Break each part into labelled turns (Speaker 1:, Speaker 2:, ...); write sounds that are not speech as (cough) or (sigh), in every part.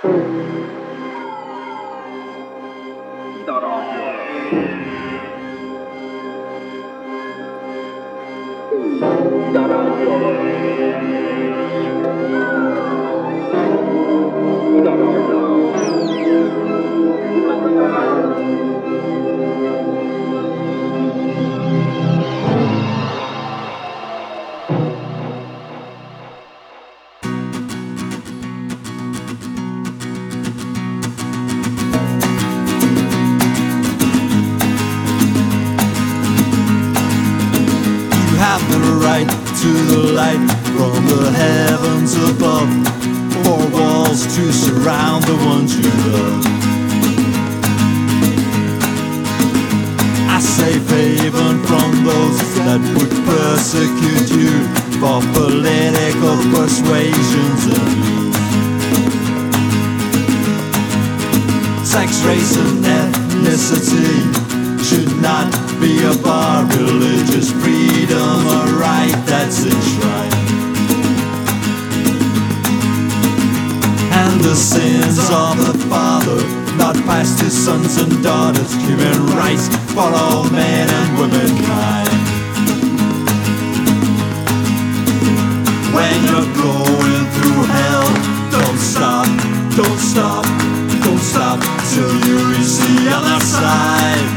Speaker 1: 이 나라 이 나라 persecute you for political persuasions and sex, race, and ethnicity should not be a bar. Religious freedom, a right that's enshrined. And the sins of the father, not past his sons and daughters, human rights for all men and womankind. when you're going through hell. Don't stop, don't stop, don't stop till you reach the other side.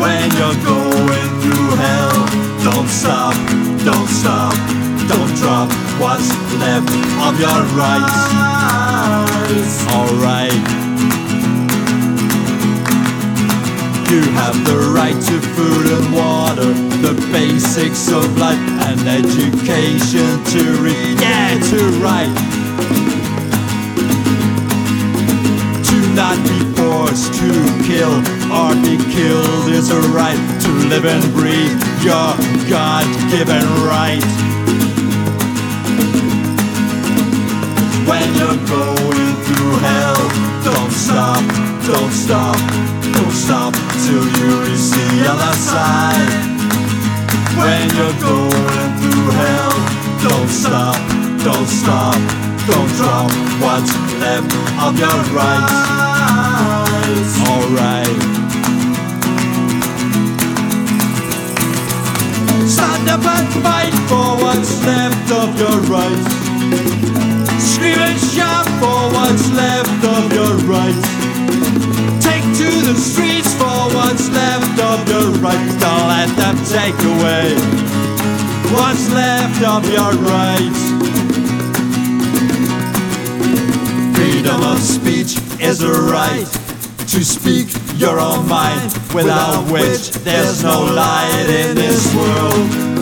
Speaker 1: When you're going through hell, don't stop, don't stop, don't drop what's left of your right. Alright. You have the right to food and water, the basics of life, and education to read, to write. To not be forced to kill or be killed is a right to live and breathe your God-given right. When you're going through hell, don't stop, don't stop don't stop till you reach the other side. When you're going through hell, don't stop, don't stop, don't drop what's left of your rights. Alright. Stand up and fight for what's left of your rights. Scream and shout for what's left of your rights to the streets for what's left of your rights, Don't let them take away what's left of your rights. Freedom of speech is a right to speak your own mind, without which there's no light in this world.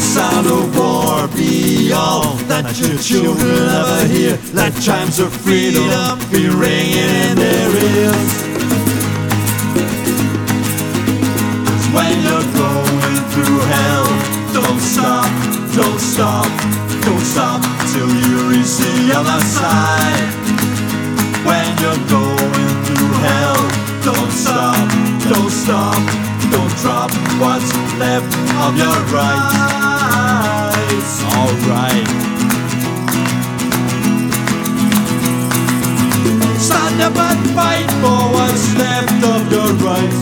Speaker 1: sound of war be all that your children ever hear. Let chimes of freedom be ringing in their ears. Cause when you're going through hell, don't stop, don't stop, don't stop till you reach the other side. When you're going through hell, don't stop, don't stop. Don't drop what's left of your rights. Alright. Stand up and fight for what's left of your rights.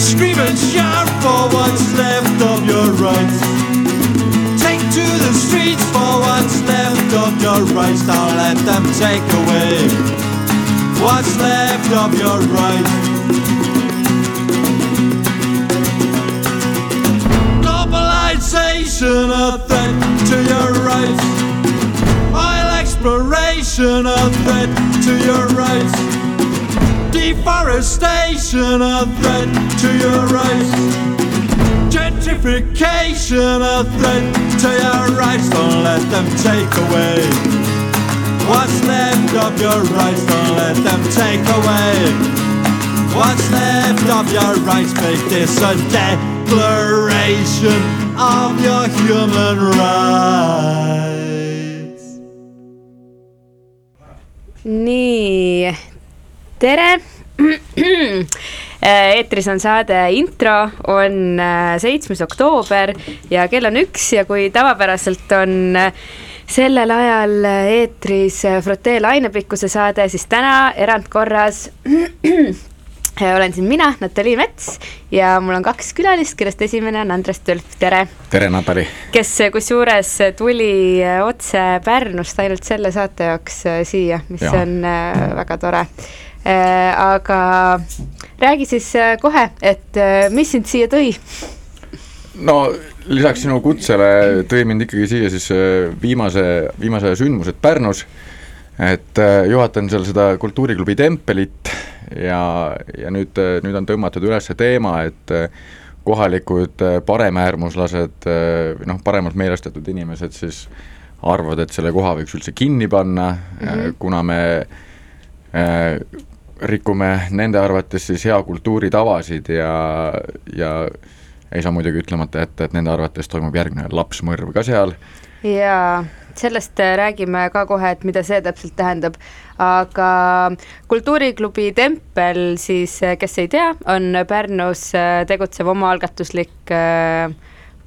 Speaker 1: Scream and shout for what's left of your rights. Take to the streets for what's left of your rights. Now let them take away what's left of your rights. exploration a threat to your rights. Oil exploration a threat to your rights. Deforestation a threat to your rights. Gentrification a threat to your rights. Don't let them take away what's left of your rights. Don't let them take away. What's left of your rights? Make this a declaration of your human rights.
Speaker 2: nii, tere (clears throat) äh, eetris on saade Intro, on äh, seitsmes oktoober ja kell on üks ja kui tavapäraselt on äh, sellel ajal eetris Frotee lainepikkuse saade, siis täna erandkorras (clears throat) olen siin mina, Natali Mets ja mul on kaks külalist, kellest esimene on Andres Tölp, tere!
Speaker 3: tere, Natali!
Speaker 2: kes kusjuures tuli otse Pärnust ainult selle saate jaoks siia, mis ja. on väga tore. Aga räägi siis kohe, et mis sind siia tõi?
Speaker 3: no lisaks sinu kutsele tõi mind ikkagi siia siis viimase, viimase aja sündmused Pärnus, et juhatan seal seda kultuuriklubi Tempelit ja, ja nüüd, nüüd on tõmmatud üles teema, et kohalikud paremäärmuslased või noh, paremalt meelestatud inimesed siis arvavad, et selle koha võiks üldse kinni panna mm, -hmm. kuna me äh, rikume nende arvates siis hea kultuuri tavasid ja, ja ei saa muidugi ütlemata jätta, et nende arvates toimub järgmine lapsmõrv ka seal.
Speaker 2: jaa, sellest räägime ka kohe, et mida see täpselt tähendab, aga kultuuriklubi Tempel siis, kes ei tea, on Pärnus tegutsev omaalgatuslik äh,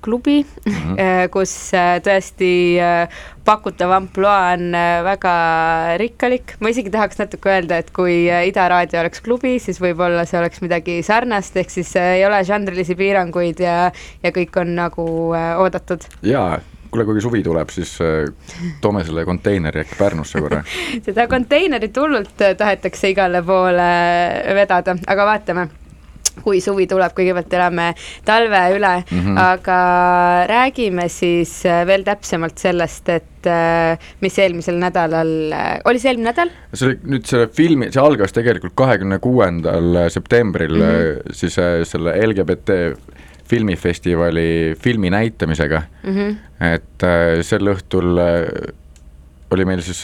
Speaker 2: klubi mm, -hmm. kus äh, tõesti äh, pakutav ampluaa on väga rikkalik, ma isegi tahaks natuke öelda, et kui Ida Raadio oleks klubi, siis võib-olla see oleks midagi sarnast, ehk siis ei ole žanrilisi piiranguid ja, ja kõik on nagu oodatud.
Speaker 3: jaa, kuule, kui suvi tuleb, siis toome selle konteineri äkki Pärnusse korra (laughs)
Speaker 2: seda konteinerit hullult tahetakse igale poole vedada, aga vaatame kui suvi tuleb, kõigepealt elame talve üle mm, -hmm. aga räägime siis äh, veel täpsemalt sellest, et äh, mis eelmisel nädalal, äh, oli see eelmine nädal?
Speaker 3: see oli nüüd selle filmi, see algas tegelikult kahekümne kuuendal septembril mm -hmm. siis selle LGBT filmifestivali filmi näitamisega mm. -hmm. et sel õhtul oli meil siis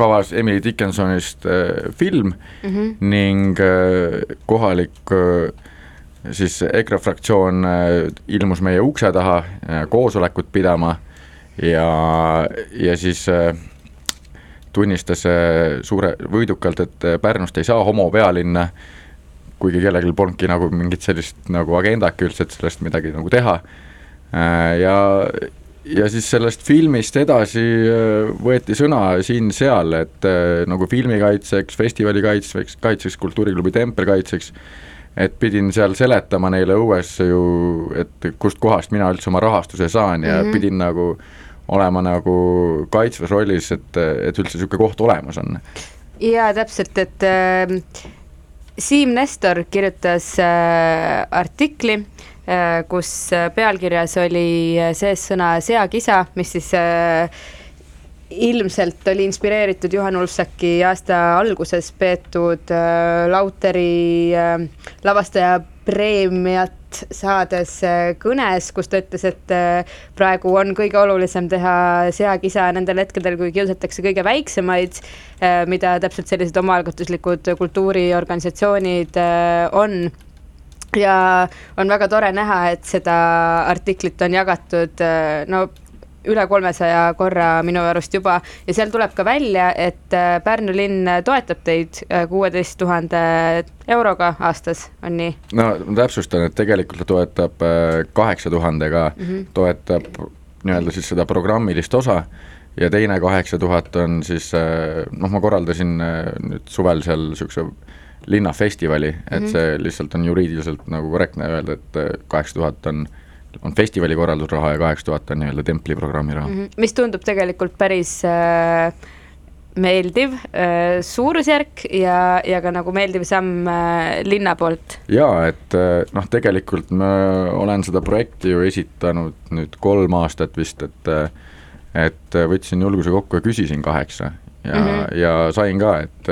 Speaker 3: kavas Emily Dickinsonist äh, film mm -hmm. ning äh, kohalik äh, siis EKRE fraktsioon äh, ilmus meie ukse taha äh, koosolekut pidama ja, ja siis äh, tunnistas äh, suure, võidukalt, et äh, Pärnust ei saa homopealinna, kuigi kellelgi polnudki nagu mingit sellist nagu agendaki üldse, et sellest midagi nagu teha äh,. ja, ja siis sellest filmist edasi äh, võeti sõna siin-seal, et äh, nagu filmi kaitseks, festivali kaitseks, kaitseks, kultuuriklubi Tempel kaitseks, et pidin seal seletama neile õues ju, et kustkohast mina üldse oma rahastuse saan ja mm -hmm. pidin nagu olema nagu kaitsvas rollis, et, et üldse niisugune koht olemas on.
Speaker 2: jaa, täpselt, et äh, Siim Nestor kirjutas äh, artikli äh, kus äh, pealkirjas oli sees sõna seakisa, mis siis ilmselt oli inspireeritud Juhan Ulfsaki aasta alguses peetud Lauteri lavastaja preemiat saades kõnes, kus ta ütles, et praegu on kõige olulisem teha seakisa nendel hetkedel, kui kiusatakse kõige väiksemaid, mida täpselt sellised omaalgatuslikud kultuuriorganisatsioonid on. Ja on väga tore näha, et seda artiklit on jagatud äh, no üle kolmesaja korra minu arust juba ja seal tuleb ka välja, et äh, Pärnu linn toetab teid äh, kuueteist tuhande euroga aastas, on nii?
Speaker 3: no ma täpsustan, et tegelikult ta toetab kaheksa tuhandega mm, -hmm. toetab nii-öelda siis seda programmilist osa ja teine kaheksa tuhat on siis noh, ma korraldasin nüüd suvel seal niisuguse linnafestivali, et mm -hmm. see lihtsalt on juriidiliselt nagu korrektne öelda, et äh, kaheksa tuhat on on festivali korraldusraha ja kaheksa tuhat on nii-öelda templi programmi raha mm. -hmm.
Speaker 2: mis tundub tegelikult päris äh, meeldiv äh, suurusjärk ja, ja ka nagu meeldiv samm äh, linna poolt.
Speaker 3: jaa, et äh, noh, tegelikult ma olen seda projekti ju esitanud nüüd kolm aastat vist, et äh, et võtsin julguse kokku ja küsisin kaheksa ja mm, -hmm. ja sain ka, et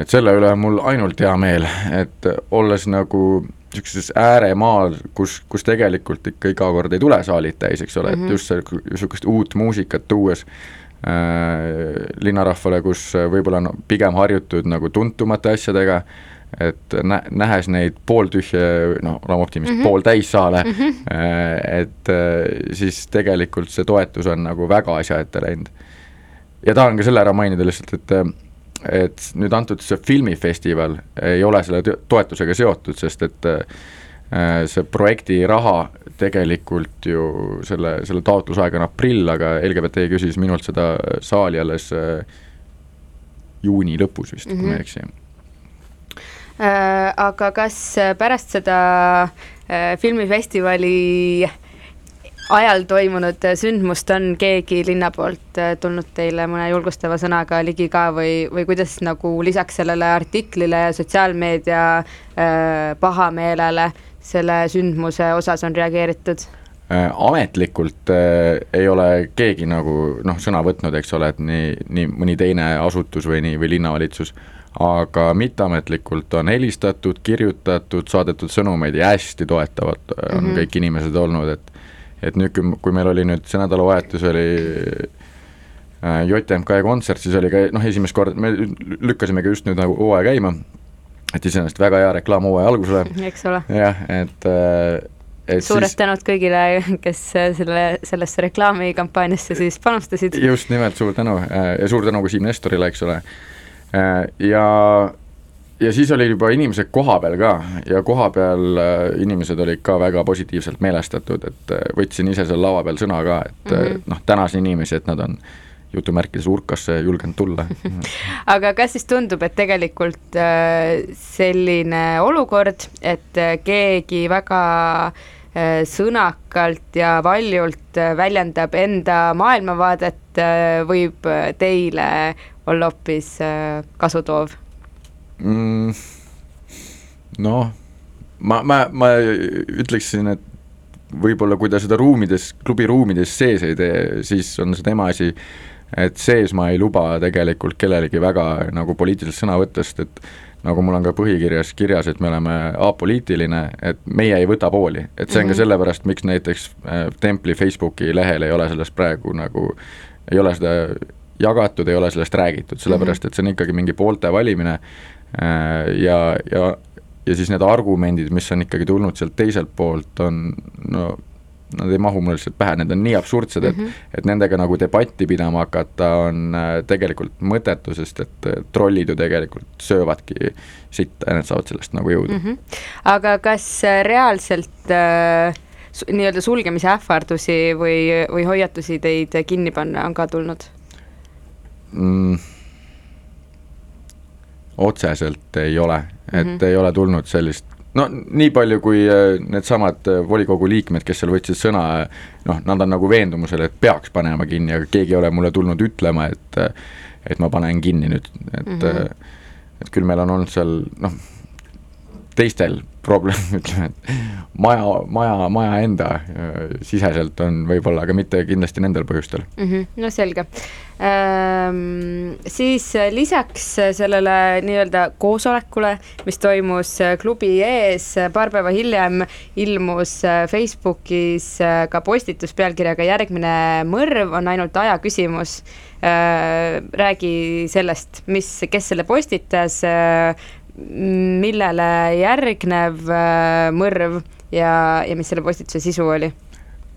Speaker 3: et selle üle on mul ainult hea meel, et olles nagu niisuguses ääremaal, kus, kus tegelikult ikka iga kord ei tule saalid täis, eks ole mm, -hmm. et mhm. just see, niisugust uut muusikat tuues äh, linnarahvale, kus võib-olla on pigem harjutud nagu tuntumate asjadega, et nä-, nähes neid pooltühje, noh, oleme optimistid mm, -hmm. pooltäis saale mm, -hmm. äh, et äh, siis tegelikult see toetus on nagu väga asja ette läinud. ja tahan ka selle ära mainida lihtsalt, et äh, et nüüd antud see filmifestival ei ole selle toetusega seotud, sest et see projekti raha tegelikult ju selle, selle taotlusaeg on aprill, aga LGBT küsis minult seda saali alles juuni lõpus vist mm, -hmm. kui ma ei mhm. eksi
Speaker 2: Äh, aga kas pärast seda äh, filmifestivali ajal toimunud sündmust on keegi linna poolt äh, tulnud teile mõne julgustava sõnaga ligi ka või, või kuidas nagu lisaks sellele artiklile ja sotsiaalmeedia pahameelele selle sündmuse osas on reageeritud?
Speaker 3: ametlikult äh, ei ole keegi nagu noh, sõna võtnud, eks ole, et nii, nii mõni teine asutus või nii, või linnavalitsus aga mitteametlikult on helistatud, kirjutatud, saadetud sõnumeid ja hästi toetavad on mm -hmm. kõik inimesed olnud, et et nüüd, kui meil oli nüüd see nädalavahetus oli äh, JMK kontsert, siis oli ka noh, esimest korda, me lükkasimegi just nüüd nagu hooaja käima, et iseenesest väga hea reklaam hooaja algusele.
Speaker 2: eks ole.
Speaker 3: jah, et äh,
Speaker 2: et suured siis... tänud kõigile, kes selle, sellesse reklaamikampaaniasse siis panustasid.
Speaker 3: just nimelt, suur tänu äh, ja suur tänu ka Siim Nestorile, eks ole ja, ja siis oli juba inimesed kohapeal ka. Ja kohapeal äh, inimesed olid ka väga positiivselt meelestatud, et äh, võtsin ise seal laua peal sõna ka, et mm -hmm. noh, tänasin inimesi, et nad on jutumärkides urkasse julgenud tulla (laughs)
Speaker 2: aga kas siis tundub, et tegelikult selline olukord, et keegi väga sõnakalt ja valjult väljendab enda maailmavaadet, võib teile olla hoopis kasutoov
Speaker 3: mm,? noh, ma, ma, ma ütleksin, et võib-olla kui ta seda ruumides, klubi ruumides sees ei tee, siis on see tema asi, et sees ma ei luba tegelikult kellelegi väga nagu poliitiliselt sõna võtta, sest et nagu mul on ka põhikirjas kirjas, et me oleme apoliitiline, et meie ei võta pooli, et see on mm -hmm. ka mhm. sellepärast, miks näiteks äh, Templi Facebooki lehel ei ole sellest praegu nagu, ei ole seda jagatud, ei ole sellest räägitud, sellepärast mhm. et see on ikkagi mingi poolte valimine ja, ja, ja siis need argumendid, mis on ikkagi tulnud sealt teiselt poolt, on no nad ei mahu mulle lihtsalt pähe, need on nii absurdsed, et mm, -hmm. et nendega nagu debatti pidama hakata on äh, tegelikult mõttetu, sest et äh, trollid ju tegelikult söövadki sitta ja need saavad sellest nagu jõudu mm. -hmm.
Speaker 2: aga kas reaalselt äh, nii-öelda sulgemise ähvardusi või, või hoiatusi teid kinni panna on ka tulnud?
Speaker 3: mm,? Otseselt ei ole, et mm -hmm. ei ole tulnud sellist no nii palju, kui äh, needsamad äh, volikogu liikmed, kes seal võtsid sõna, noh, nad on nagu veendumusel, et peaks panema kinni, aga keegi ei ole mulle tulnud ütlema, et et ma panen kinni nüüd, et mm -hmm. et küll meil on olnud seal noh, teistel probleem, (laughs) ütleme, et maja, maja, maja enda äh, siseselt on võib-olla, aga mitte kindlasti nendel põhjustel
Speaker 2: mm. -hmm, no selge ehm,. siis lisaks sellele nii-öelda koosolekule, mis toimus klubi ees, paar päeva hiljem ilmus Facebookis ka postitus pealkirjaga Järgmine mõrv on ainult aja küsimus räägi sellest, mis, kes selle postitas millele järgnev äh, mõrv ja, ja mis selle postituse sisu oli?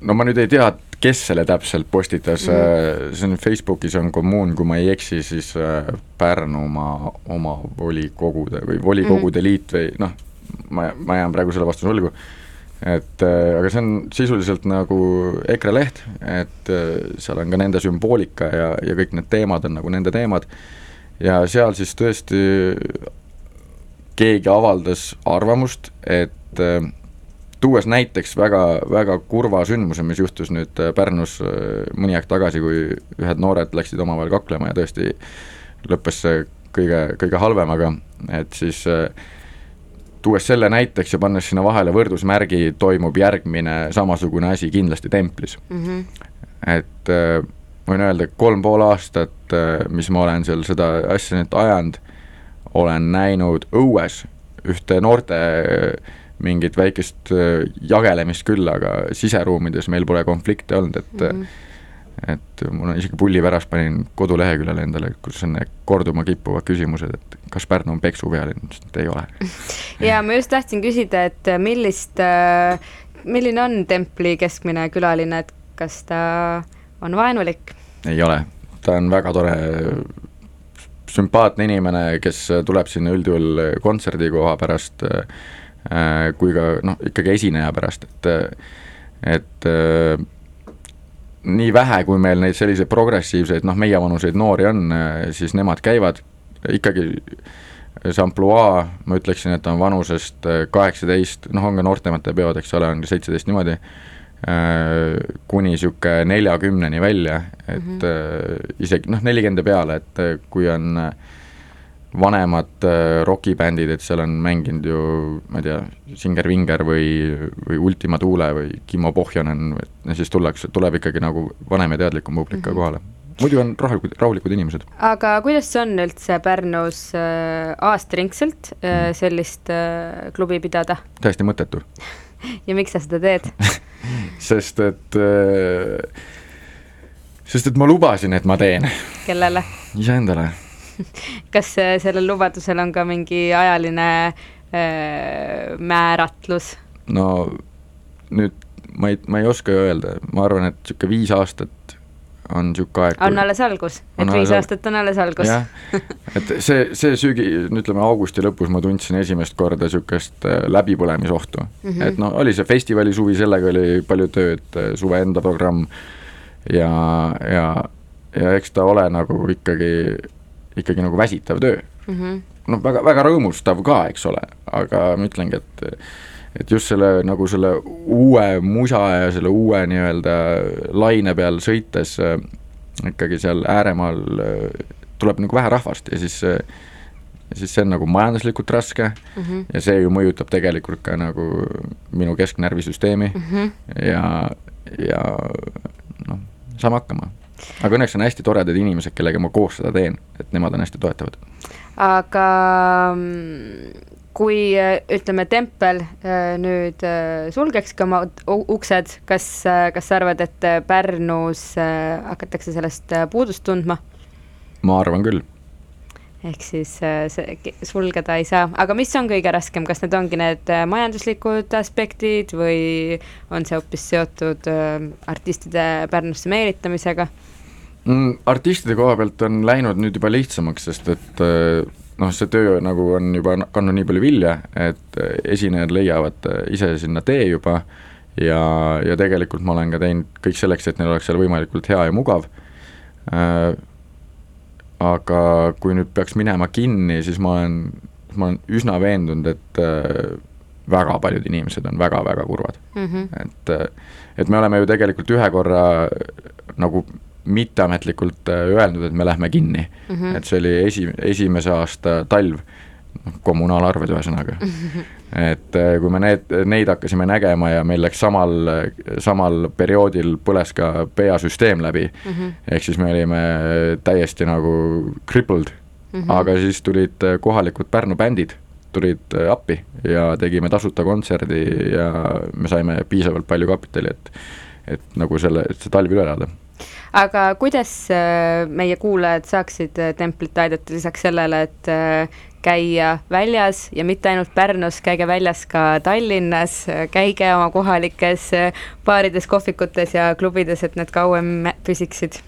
Speaker 3: no ma nüüd ei tea, kes selle täpselt postitas mm, -hmm. see on Facebookis on kommuun, kui ma ei eksi, siis äh, Pärnumaa oma volikogude või volikogude mm -hmm. liit või noh, ma, ma jään praegu selle vastuse võlgu, et aga see on sisuliselt nagu EKRE leht, et seal on ka nende sümboolika ja, ja kõik need teemad on nagu nende teemad ja seal siis tõesti keegi avaldas arvamust, et äh, tuues näiteks väga, väga kurva sündmuse, mis juhtus nüüd äh, Pärnus äh, mõni aeg tagasi, kui ühed noored läksid omavahel kaklema ja tõesti lõppes see kõige, kõige halvemaga, et siis tuues selle näiteks ja pannes sinna vahele võrdusmärgi, toimub järgmine samasugune asi kindlasti templis mm. -hmm. et võin öelda, kolm pool aastat, mis ma olen seal seda asja nüüd ajanud olen näinud õues ühte noorte mingit väikest äh, jagelemist küll, aga siseruumides meil pole konflikte olnud, et mm -hmm et mul on isegi pullipärast panin koduleheküljele endale, kus on korduma kippuvad küsimused, et kas Pärnu on peksupealinn, ütlesin, et ei ole. (laughs)
Speaker 2: Ja ma just tahtsin küsida, et millist, äh, milline on templi keskmine külaline, et kas ta on vaenulik?
Speaker 3: ei ole, ta on väga tore sümpaatne inimene, kes tuleb sinna üldjuhul kontserdikoha pärast, kui ka noh, ikkagi esineja pärast, et, et nii vähe, kui meil neid selliseid progressiivseid, noh, meievanuseid noori on, siis nemad käivad. Ikkagi see ampluaa, ma ütleksin, et on vanusest kaheksateist, noh, on ka noortemate peod, eks ole, on seitseteist niimoodi, kuni niisugune neljakümneni välja, et mm -hmm. isegi noh, nelikümmend peale, et kui on äh, vanemad äh, rokibändid, et seal on mänginud ju ma ei tea, Singer Vinger või, või Ultima Thule või Kimmo Pohjonen, siis tullakse, tuleb ikkagi nagu vanem ja teadlikum publik ka mhm. kohale. muidu on rahulikud, rahulikud inimesed.
Speaker 2: aga kuidas see on üldse Pärnus äh, aastaringselt äh, mhm. sellist äh, klubi pidada?
Speaker 3: täiesti mõttetu (laughs)
Speaker 2: ja miks sa seda teed (laughs)
Speaker 3: sest et äh, sest et ma lubasin, et ma teen.
Speaker 2: kellele?
Speaker 3: iseendale
Speaker 2: kas sellel lubadusel on ka mingi ajaline äh, määratlus?
Speaker 3: no nüüd ma ei, ma ei oska öelda, ma arvan, et niisugune viis aastat on niisugune aeg.
Speaker 2: on alles algus, et viis aastat on alles algus. jah,
Speaker 3: et see, see sügi, ütleme augusti lõpus ma tundsin esimest korda niisugust äh, läbipõlemisohtu mm. -hmm. et noh, oli see festivali suvi, sellega oli palju tööd, äh, suve enda programm ja, ja, ja eks ta ole nagu ikkagi ikkagi nagu väsitav töö mm. -hmm. noh, väga, väga rõõmustav ka, eks ole, aga ma ütlengi, et et just selle nagu selle uue musa ja selle uue nii-öelda laine peal sõites äh, ikkagi seal ääremaal äh, tuleb nagu vähe rahvast ja siis äh, ja siis see on nagu majanduslikult raske mm -hmm. ja see ju mõjutab tegelikult ka nagu minu kesknärvisüsteemi mm -hmm. ja, ja noh, saame hakkama aga õnneks on hästi toredad inimesed, kellega ma koos seda teen, et nemad on hästi toetavad.
Speaker 2: aga mm, kui ütleme, tempel äh, nüüd äh, sulgekski oma uksed, kas, kas sa arvad, et Pärnus hakatakse sellest puudust tundma?
Speaker 3: ma arvan küll
Speaker 2: ehk siis see sulgeda ei saa, aga mis on kõige raskem, kas need ongi need majanduslikud aspektid või on see hoopis seotud artistide Pärnusse meelitamisega?
Speaker 3: mm,? artistide koha pealt on läinud nüüd juba lihtsamaks, sest et noh, see töö nagu on juba kandnud nii palju vilja, et äh, esinejad leiavad äh, ise sinna tee juba ja, ja tegelikult ma olen ka teinud kõik selleks, et neil oleks seal võimalikult hea ja mugav äh,. aga kui nüüd peaks minema kinni, siis ma olen, ma olen üsna veendunud, et äh, väga paljud inimesed on väga-väga kurvad mm. -hmm. et, et me oleme ju tegelikult ühe korra nagu mitteametlikult äh, öelnud, et me lähme kinni mm. -hmm. et see oli esi, esimese aasta talv, noh, kommunaalarved ühesõnaga mm. -hmm. et äh, kui me need, neid hakkasime nägema ja meil läks samal, samal perioodil põles ka peasüsteem läbi mm, -hmm. ehk siis me olime täiesti nagu crippled mm, -hmm. aga siis tulid kohalikud Pärnu bändid tulid appi ja tegime tasuta kontserdi ja me saime piisavalt palju kapitali, et et nagu selle, see talv üle elada
Speaker 2: aga kuidas äh, meie kuulajad saaksid äh, templit aidata lisaks sellele, et äh, käia väljas ja mitte ainult Pärnus, käige väljas ka Tallinnas, käige oma kohalikes baarides, kohvikutes ja klubides, et need kauem püsiksid?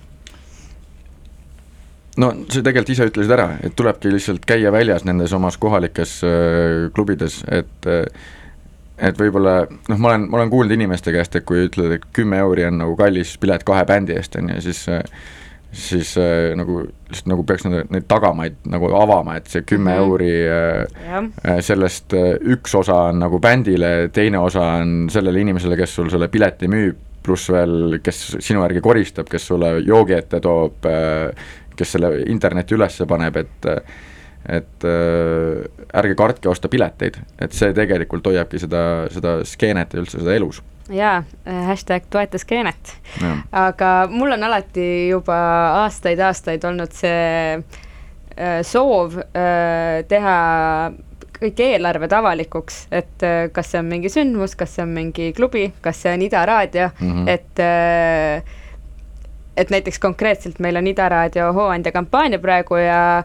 Speaker 3: No sa tegelikult ise ütlesid ära, et tulebki lihtsalt käia väljas nendes omas kohalikes klubides, et äh, et võib-olla noh, ma olen, ma olen kuulnud inimeste käest, et kui ütled, et kümme euri on nagu kallis pilet kahe bändi eest, on ju, siis siis äh, nagu lihtsalt nagu peaks neid, neid tagamaid nagu avama, et see kümme mm -hmm. euri äh, sellest äh, üks osa on nagu bändile, teine osa on sellele inimesele, kes sul selle pileti müüb, pluss veel, kes sinu järgi koristab, kes sulle joogi ette toob äh,, kes selle interneti üles paneb, et äh, et äh, ärge kartke osta pileteid, et see tegelikult hoiabki seda, seda skeenet ja üldse seda elus
Speaker 2: jaa, äh, hashtag toeta skeenet. aga mul on alati juba aastaid-aastaid olnud see äh, soov äh, teha kõik eelarved avalikuks, et äh, kas see on mingi sündmus, kas see on mingi klubi, kas see on Ida Raadio mm, -hmm. et äh, et näiteks konkreetselt meil on Ida Raadio hooandja kampaania praegu ja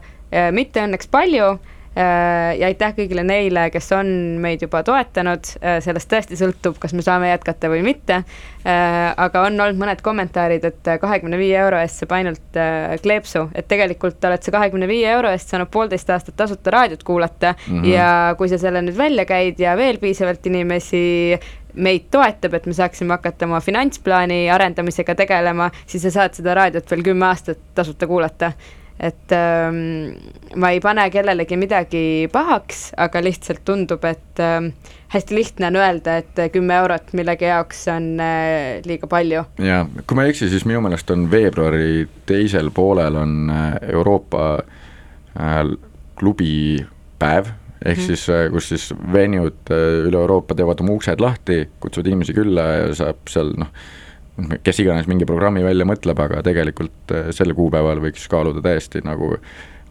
Speaker 2: mitte õnneks palju, ja aitäh kõigile neile, kes on meid juba toetanud, sellest tõesti sõltub, kas me saame jätkata või mitte. aga on olnud mõned kommentaarid, et kahekümne viie euro eest saab ainult kleepsu, et tegelikult oled sa kahekümne viie euro eest saanud poolteist aastat tasuta raadiot kuulata. Mm -hmm. ja kui sa selle nüüd välja käid ja veel piisavalt inimesi meid toetab, et me saaksime hakata oma finantsplaani arendamisega tegelema, siis sa saad seda raadiot veel kümme aastat tasuta kuulata et ähm, ma ei pane kellelegi midagi pahaks, aga lihtsalt tundub, et ähm, hästi lihtne on öelda, et kümme eurot millegi jaoks on äh, liiga palju.
Speaker 3: jaa, kui ma ei eksi, siis minu meelest on veebruari teisel poolel on äh, Euroopa äh, klubipäev, ehk mm. siis, äh, kus siis venued äh, üle Euroopa teevad oma uksed lahti, kutsuvad inimesi külla ja saab seal noh, kes iganes mingi programmi välja mõtleb, aga tegelikult äh, sel kuupäeval võiks kaaluda täiesti nagu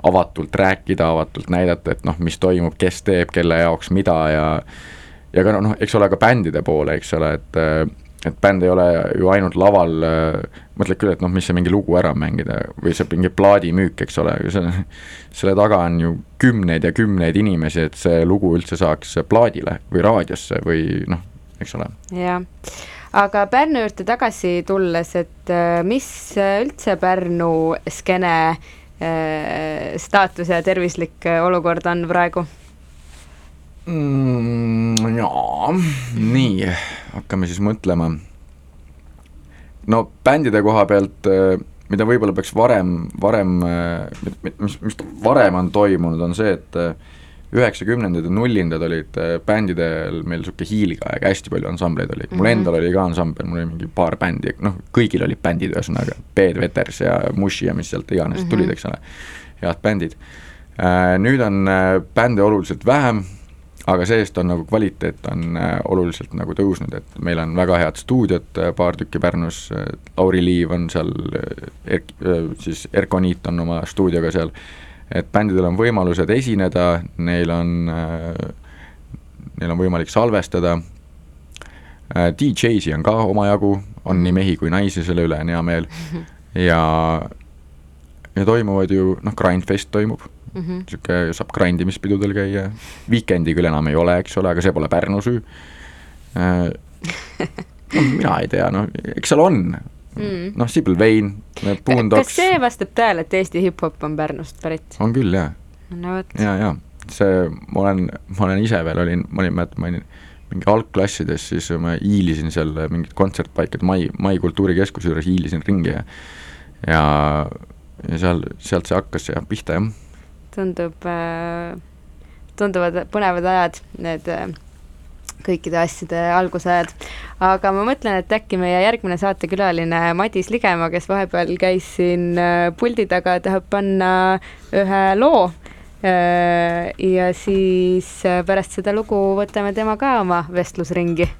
Speaker 3: avatult rääkida, avatult näidata, et noh, mis toimub, kes teeb, kelle jaoks mida ja ja ka noh, eks ole, ka bändide poole, eks ole, et et bänd ei ole ju ainult laval, mõtled küll, et noh, mis see mingi lugu ära mängida või see mingi plaadimüük, eks ole, see, selle taga on ju kümneid ja kümneid inimesi, et see lugu üldse saaks plaadile või raadiosse või noh, eks ole.
Speaker 2: jah aga Pärnu juurde tagasi tulles, et äh, mis üldse Pärnu skeene äh, staatus ja tervislik äh, olukord on praegu
Speaker 3: mm,? jaa, nii, hakkame siis mõtlema. no bändide koha pealt, mida võib-olla peaks varem, varem, mis, mis varem on toimunud, on see, et üheksakümnendad ja nullindad olid äh, bändidel meil niisugune hiiligaeg, hästi palju ansambleid oli, mul -hmm. endal oli ka ansambel, mul oli mingi paar bändi, noh, kõigil olid bändid, ühesõnaga, Bed Veters ja Mushi ja mis sealt iganes mm -hmm. tulid, eks ole, head bändid. Äh, nüüd on äh, bände oluliselt vähem, aga see-eest on nagu kvaliteet on oluliselt nagu tõusnud, et meil on väga head stuudiod, paar tükki Pärnus, Lauri Liiv on seal, siis Erko Niit on oma stuudioga seal et bändidel on võimalused esineda, neil on, neil on võimalik salvestada, DJ-si on ka omajagu, on nii mehi kui naisi, selle üle on hea meel, (laughs) ja ja toimuvad ju, noh, Grindfest toimub. Niisugune mm -hmm., saab grindimispidudel käia, Weekendi küll enam ei ole, eks ole, aga see pole Pärnu süü. (laughs) No mina ei tea, noh, eks seal on, mm. noh, Sibyl Vane, Boondocks.
Speaker 2: kas see vastab tõele, et Eesti hip-hop on Pärnust pärit?
Speaker 3: on küll, jaa.
Speaker 2: no vot.
Speaker 3: ja, ja see, ma olen, ma olen ise veel olin, ma olin, ma olin mingi algklassides, siis ma hiilisin seal mingit kontsertpaikade Mai, Mai kultuurikeskuse juures hiilisin ringi ja ja, ja seal, sealt see hakkas ja pihta, jah.
Speaker 2: tundub äh,, tunduvad põnevad ajad, need äh, kõikide asjade algusajad. aga ma mõtlen, et äkki meie järgmine saatekülaline Madis Ligemaa, kes vahepeal käis siin äh, puldi taga, tahab panna ühe loo. Äh, ja siis äh, pärast seda lugu võtame tema ka oma vestlusringi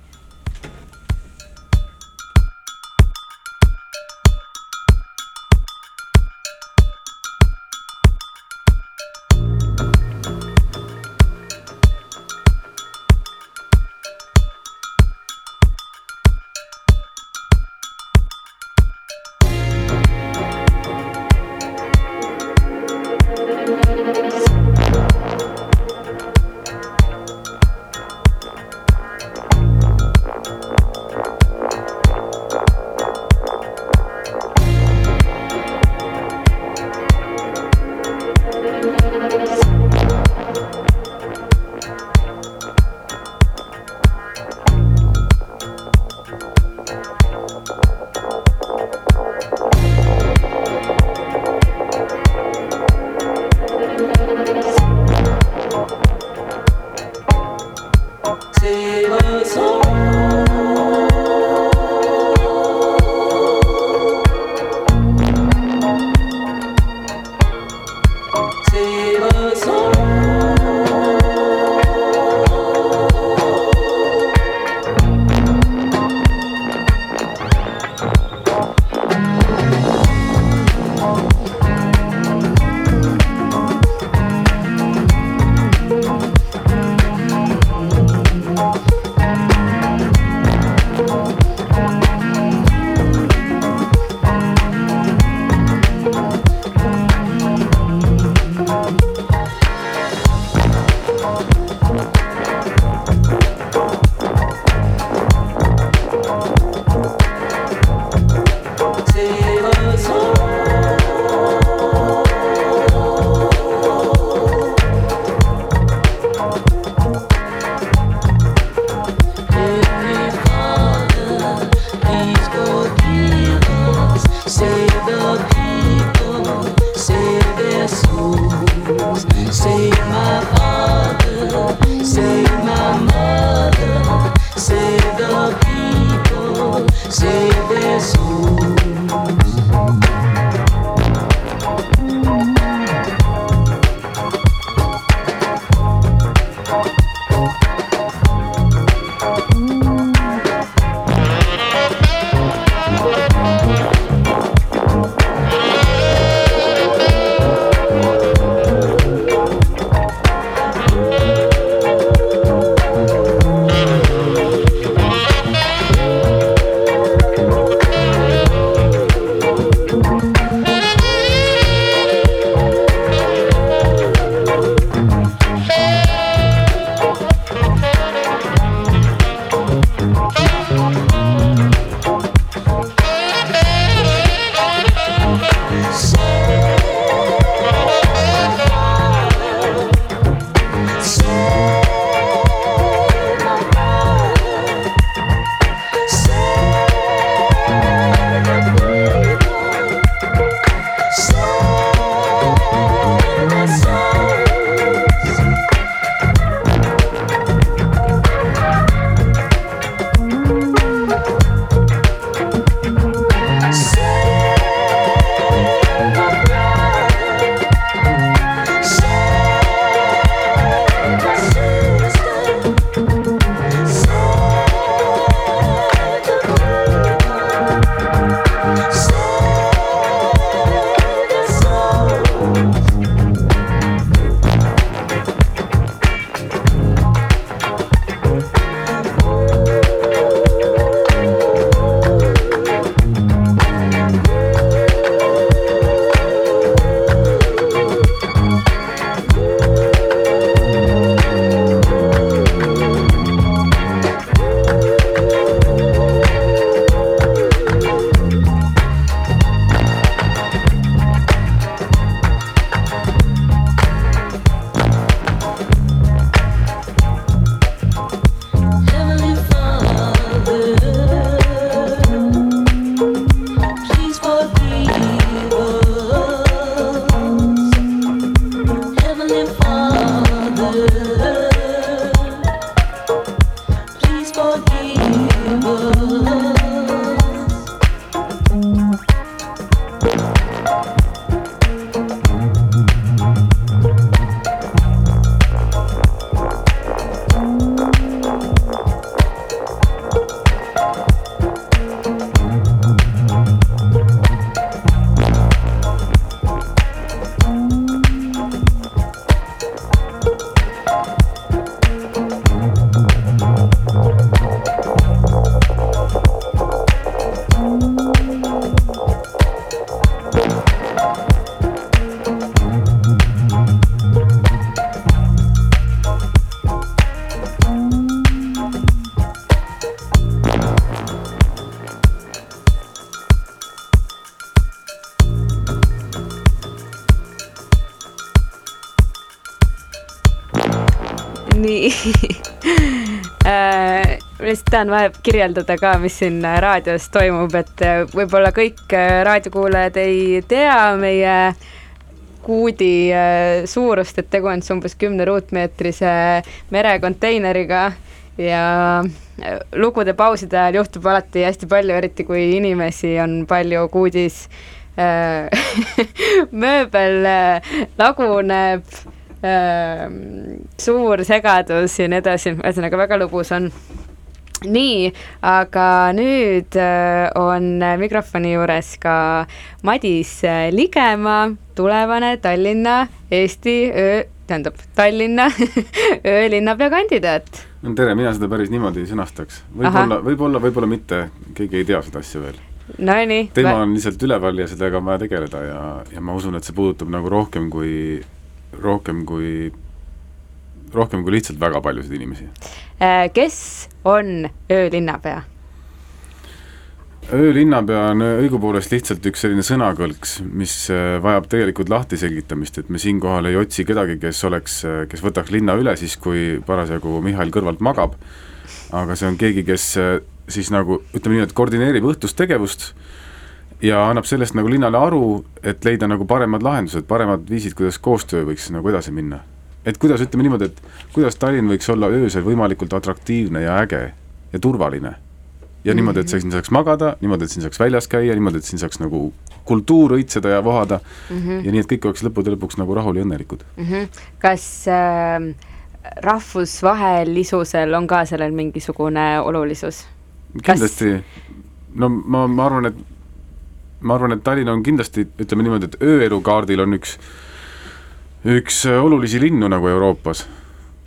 Speaker 2: tahan vahe kirjeldada ka, mis siin raadios toimub, et äh, võib-olla kõik äh, raadiokuulajad ei tea meie kuudi äh, suurust, et tegu on siis umbes kümne ruutmeetrise merekonteineriga ja äh, lugude pauside ajal juhtub alati hästi palju, eriti kui inimesi on palju kuudis äh, (laughs) mööbel äh, laguneb äh, suur segadus ja nii edasi, ühesõnaga väga lõbus on. Nii, aga nüüd äh, on mikrofoni juures ka Madis äh, Ligemaa, tulevane Tallinna Eesti öö, tähendab Tallinna (laughs) öölinnapea kandidaat.
Speaker 4: no tere, mina seda päris niimoodi ei sõnastaks. võib-olla, võib-olla, võib-olla mitte, keegi ei tea seda asja veel.
Speaker 2: Nonii.
Speaker 4: teema on lihtsalt üleval ja sellega on vaja tegeleda ja, ja ma usun, et see puudutab nagu rohkem kui, rohkem kui, rohkem kui lihtsalt väga paljusid inimesi.
Speaker 2: Äh, kes on öölinnapea?
Speaker 4: öölinnapea on õigupoolest lihtsalt üks selline sõnakõlks, mis äh, vajab tegelikult lahtiselgitamist, et me siinkohal ei otsi kedagi, kes oleks, kes võtaks linna üle siis, kui parasjagu Mihhail kõrvalt magab, aga see on keegi, kes äh, siis nagu ütleme nii, et koordineerib õhtust tegevust ja annab sellest nagu linnale aru, et leida nagu paremad lahendused, paremad viisid, kuidas koostöö võiks nagu edasi minna. Et kuidas, ütleme niimoodi, et kuidas Tallinn võiks olla öösel võimalikult atraktiivne ja äge ja turvaline. ja niimoodi, et sa siin saaks magada, niimoodi, et siin saaks väljas käia, niimoodi, et siin saaks nagu kultuur õitseda ja vohada mm -hmm. ja nii, et kõik oleks lõppude lõpuks nagu rahul ja õnnelikud.
Speaker 2: Mhm. kas äh, rahvusvahelisusel on ka sellel mingisugune olulisus? Kas-
Speaker 4: kindlasti, no ma, ma arvan, et ma arvan, et Tallinn on kindlasti, ütleme niimoodi, et ööelukaardil on üks, üks äh, olulisi linnu nagu Euroopas.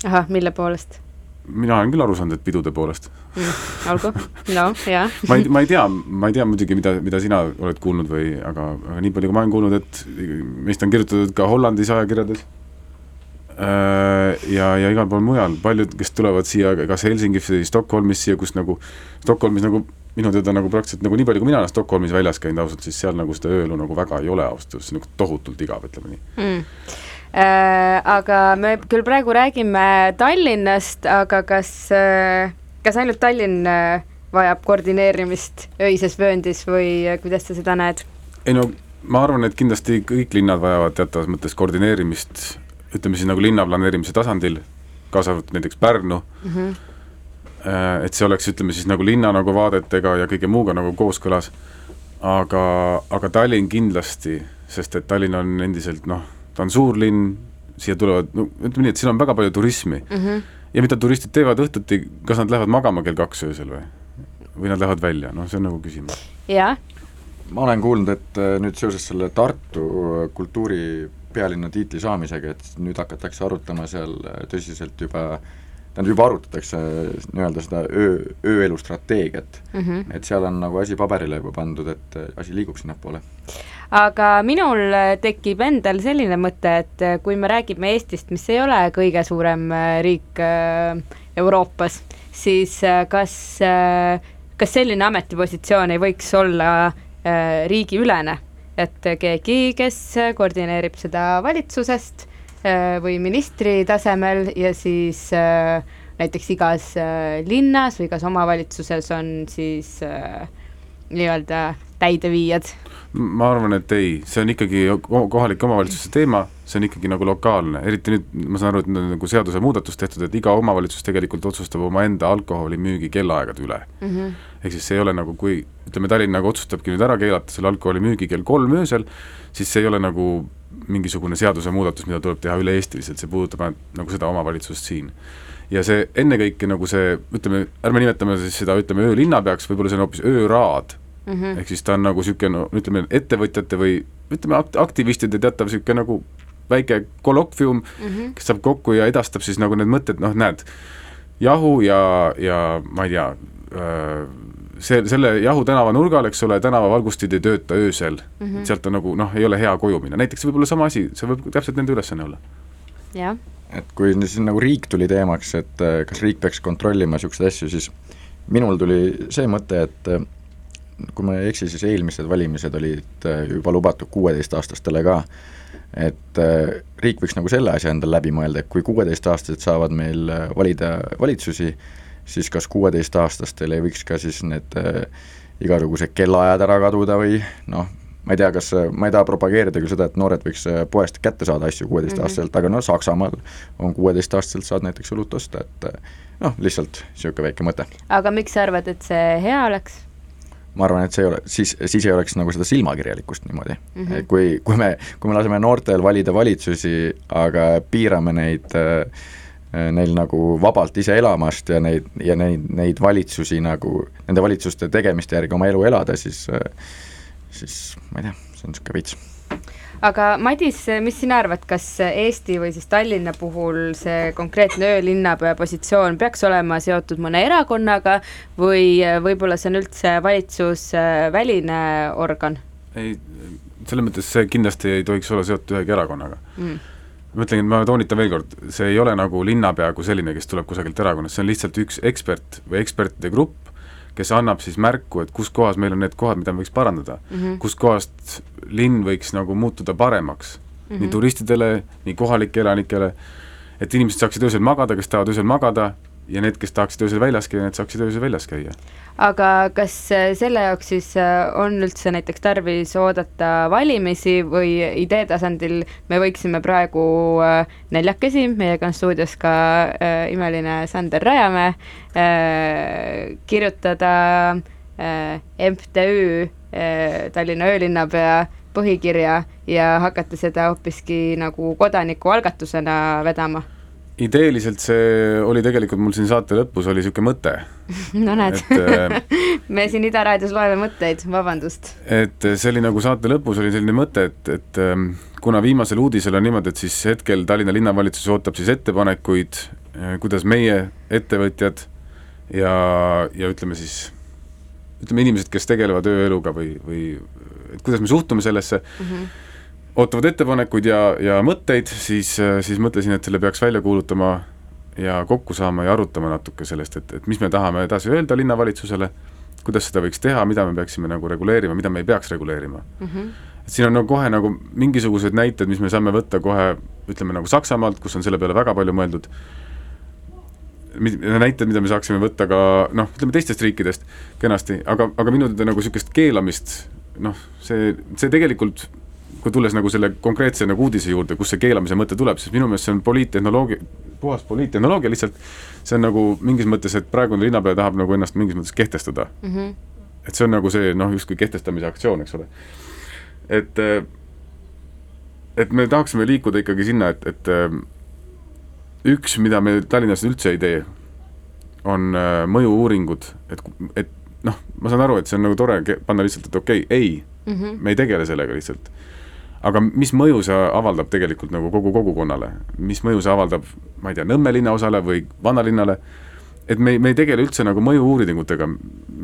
Speaker 2: ahah, mille poolest
Speaker 4: mina olen küll aru saanud, et pidude poolest.
Speaker 2: mm,? olgu, no jaa.
Speaker 4: ma ei, ma ei tea, ma ei tea muidugi, mida, mida sina oled kuulnud või, aga, aga nii palju, kui ma olen kuulnud, et meist on kirjutatud ka Hollandis ajakirjades äh, ja, ja igal pool mujal, paljud, kes tulevad siia kas Helsingisse või Stockholmis siia, kus nagu Stockholmis nagu minu teada nagu praktiliselt nagu nii palju, kui mina olen Stockholmis väljas käinud ausalt, siis seal nagu seda ööelu nagu väga ei ole ausalt öeldes, see on nagu tohutult igav, ütleme nii.
Speaker 2: mm.. Äh, aga me küll praegu räägime Tallinnast, aga kas äh,, kas ainult Tallinn äh, vajab koordineerimist öises vööndis või kuidas sa seda näed?
Speaker 4: ei no ma arvan, et kindlasti kõik linnad vajavad teatavas mõttes koordineerimist, ütleme siis nagu linnaplaneerimise tasandil, kaasa arvatud näiteks Pärnu
Speaker 2: Mm -hmm.
Speaker 4: Et see oleks, ütleme siis nagu linna nagu vaadetega ja kõige muuga nagu kooskõlas, aga, aga Tallinn kindlasti, sest et Tallinn on endiselt noh, ta on suur linn, siia tulevad, no ütleme nii, et siin on väga palju turismi
Speaker 2: Mm -hmm.
Speaker 4: ja mida turistid teevad õhtuti, kas nad lähevad magama kell kaks öösel või? või nad lähevad välja, noh, see on nagu küsimus.
Speaker 2: jah,
Speaker 3: ma olen kuulnud, et äh, nüüd seoses selle Tartu äh, kultuuripealinna tiitli saamisega, et nüüd hakatakse arutama seal äh, tõsiselt juba tähendab, juba arutatakse äh, nii-öelda seda öö, ööelu strateegiat
Speaker 2: mm. -hmm.
Speaker 3: et seal on nagu asi paberile juba pandud, et äh, asi liiguks sinnapoole.
Speaker 2: aga minul äh, tekib endal selline mõte, et kui me räägime Eestist, mis ei ole kõige suurem riik Euroopas, siis kas, kas selline ametipositsioon ei võiks olla riigiülene, et keegi, kes koordineerib seda valitsusest või ministri tasemel ja siis äh, näiteks igas äh, linnas või igas omavalitsuses on siis äh, nii-öelda täideviijad
Speaker 4: ma arvan, et ei, see on ikkagi ko- kohalike omavalitsuste teema, see on ikkagi nagu lokaalne, eriti nüüd ma saan aru, et nüüd on nagu seadusemuudatus tehtud, et iga omavalitsus tegelikult otsustab omaenda alkoholimüügi kellaaegade üle
Speaker 2: mm. -hmm.
Speaker 4: ehk siis see ei ole nagu, kui ütleme, Tallinn nagu otsustabki nüüd ära keelata selle alkoholimüügi kell kolm öösel, siis see ei ole nagu mingisugune seadusemuudatus, mida tuleb teha üle-eestiliselt, see puudutab ainult nagu seda omavalitsust siin. ja see ennekõike nagu see, ütleme, ärme nimetame siis seda, ütleme öölinnapeaks, võib-olla see on hoopis ööraad
Speaker 2: Mm -hmm.
Speaker 4: ehk siis ta on nagu niisugune no ütleme, ettevõtjate või ütleme, akt-, aktivistide teatav niisugune nagu väike kolokvium mm,
Speaker 2: Mhm.
Speaker 4: kes saab kokku ja edastab siis nagu need mõtted, noh näed, jahu ja, ja ma ei tea, see, selle Jahu tänava nurgal, eks ole, tänavavalgustid ei tööta öösel mm. -hmm. sealt on nagu noh, ei ole hea koju minna, näiteks võib olla sama asi, see võib täpselt nende ülesanne olla.
Speaker 2: jah,
Speaker 3: et kui siin nagu riik tuli teemaks, et äh, kas riik peaks kontrollima niisuguseid asju, siis minul tuli see mõte, et äh, kui ma ei eksi, siis eelmised valimised olid äh, juba lubatud kuueteistaastastele ka, et riik võiks nagu selle asja endal läbi mõelda, et kui kuueteistaastased saavad meil valida valitsusi, siis kas kuueteistaastastel ei võiks ka siis need äh, igasugused kellaajad ära kaduda või noh, ma ei tea, kas, ma ei taha propageerida küll seda, et noored võiks äh, poest kätte saada asju kuueteistaastaselt mm, -hmm. aga no Saksamaal on kuueteistaastaselt saad näiteks õlut osta, et äh, noh, lihtsalt niisugune väike mõte.
Speaker 2: aga miks sa arvad, et see hea oleks?
Speaker 3: ma arvan, et see ei ole, siis, siis ei oleks nagu seda silmakirjalikkust niimoodi mm. -hmm. kui, kui me, kui me laseme noortel valida valitsusi, aga piirame neid äh, neil nagu vabalt ise elamast ja neid, ja neid, neid valitsusi nagu, nende valitsuste tegemiste järgi oma elu elada, siis siis ma ei tea, see on niisugune veits.
Speaker 2: aga Madis, mis sina arvad, kas Eesti või siis Tallinna puhul see konkreetne öölinnapea positsioon peaks olema seotud mõne erakonnaga või võib-olla see on üldse valitsusväline organ
Speaker 4: ei, selles mõttes see kindlasti ei tohiks olla seotud ühegi erakonnaga
Speaker 2: mm.?
Speaker 4: Ma ütlengi, et ma toonitan veel kord, see ei ole nagu linnapea kui selline, kes tuleb kusagilt erakonnast, see on lihtsalt üks ekspert või ekspertide grupp, kes annab siis märku, et kus kohas meil on need kohad, mida me võiks parandada mm,
Speaker 2: Mhm.
Speaker 4: -hmm. kuskohast linn võiks nagu muutuda paremaks mm, -hmm. nii turistidele, nii kohalike elanikele, et inimesed saaksid öösel magada, kes tahavad öösel magada, ja need, kes tahaksid öösel väljas käia, need saaksid öösel väljas käia.
Speaker 2: Aga kas äh, selle jaoks siis äh, on üldse näiteks tarvis oodata valimisi või idee tasandil me võiksime praegu äh, neljakesi, meiega on stuudios ka äh, imeline Sander Rajamäe äh,, kirjutada äh, MTÜ Tallinna öölinnapea põhikirja ja hakata seda hoopiski nagu kodanikualgatusena vedama
Speaker 4: ideeliselt see oli tegelikult mul siin saate lõpus oli niisugune mõte, (laughs)
Speaker 2: no näed
Speaker 4: äh, (laughs)
Speaker 2: me siin Ida raadios loeme mõtteid, vabandust.
Speaker 4: et see oli nagu saate lõpus oli selline mõte, et, et ähm, kuna viimasel uudisel on niimoodi, et siis hetkel Tallinna linnavalitsus ootab siis ettepanekuid, kuidas meie ettevõtjad ja, ja ütleme siis, ütleme inimesed, kes tegelevad ööeluga või, või et kuidas me suhtume sellesse mm, -hmm. Ootavad ettepanekuid ja, ja mõtteid, siis, siis mõtlesin, et selle peaks välja kuulutama ja kokku saama ja arutama natuke sellest, et, et mis me tahame edasi öelda linnavalitsusele, kuidas seda võiks teha, mida me peaksime nagu reguleerima, mida me ei peaks reguleerima mm. -hmm. et siin on nagu kohe nagu mingisugused näited, mis me saame võtta kohe ütleme nagu Saksamaalt, kus on selle peale väga palju mõeldud, näited, mida me saaksime võtta ka noh, ütleme teistest riikidest kenasti, aga, aga minu teada nagu niisugust keelamist noh, see, see tegelikult kui tulles nagu selle konkreetse nagu uudise juurde, kust see keelamise mõte tuleb, siis minu meelest see on poliittehnoloogia, puhas poliittehnoloogia lihtsalt, see on nagu mingis mõttes, et praegune linnapea tahab nagu ennast mingis mõttes kehtestada mm. -hmm. et see on nagu see noh, justkui kehtestamise aktsioon, eks ole. et, et me tahaksime liikuda ikkagi sinna, et, et üks, mida me Tallinnas üldse ei tee, on mõju-uuringud, et, et noh, ma saan aru, et see on nagu tore panna lihtsalt, et okei okay,, ei mm, -hmm. me ei tegele sellega lihtsalt. Aga mis mõju see avaldab tegelikult nagu kogu kogukonnale, mis mõju see avaldab, ma ei tea, Nõmme linnaosale või vanalinnale, et me ei, me ei tegele üldse nagu mõju-uuringutega,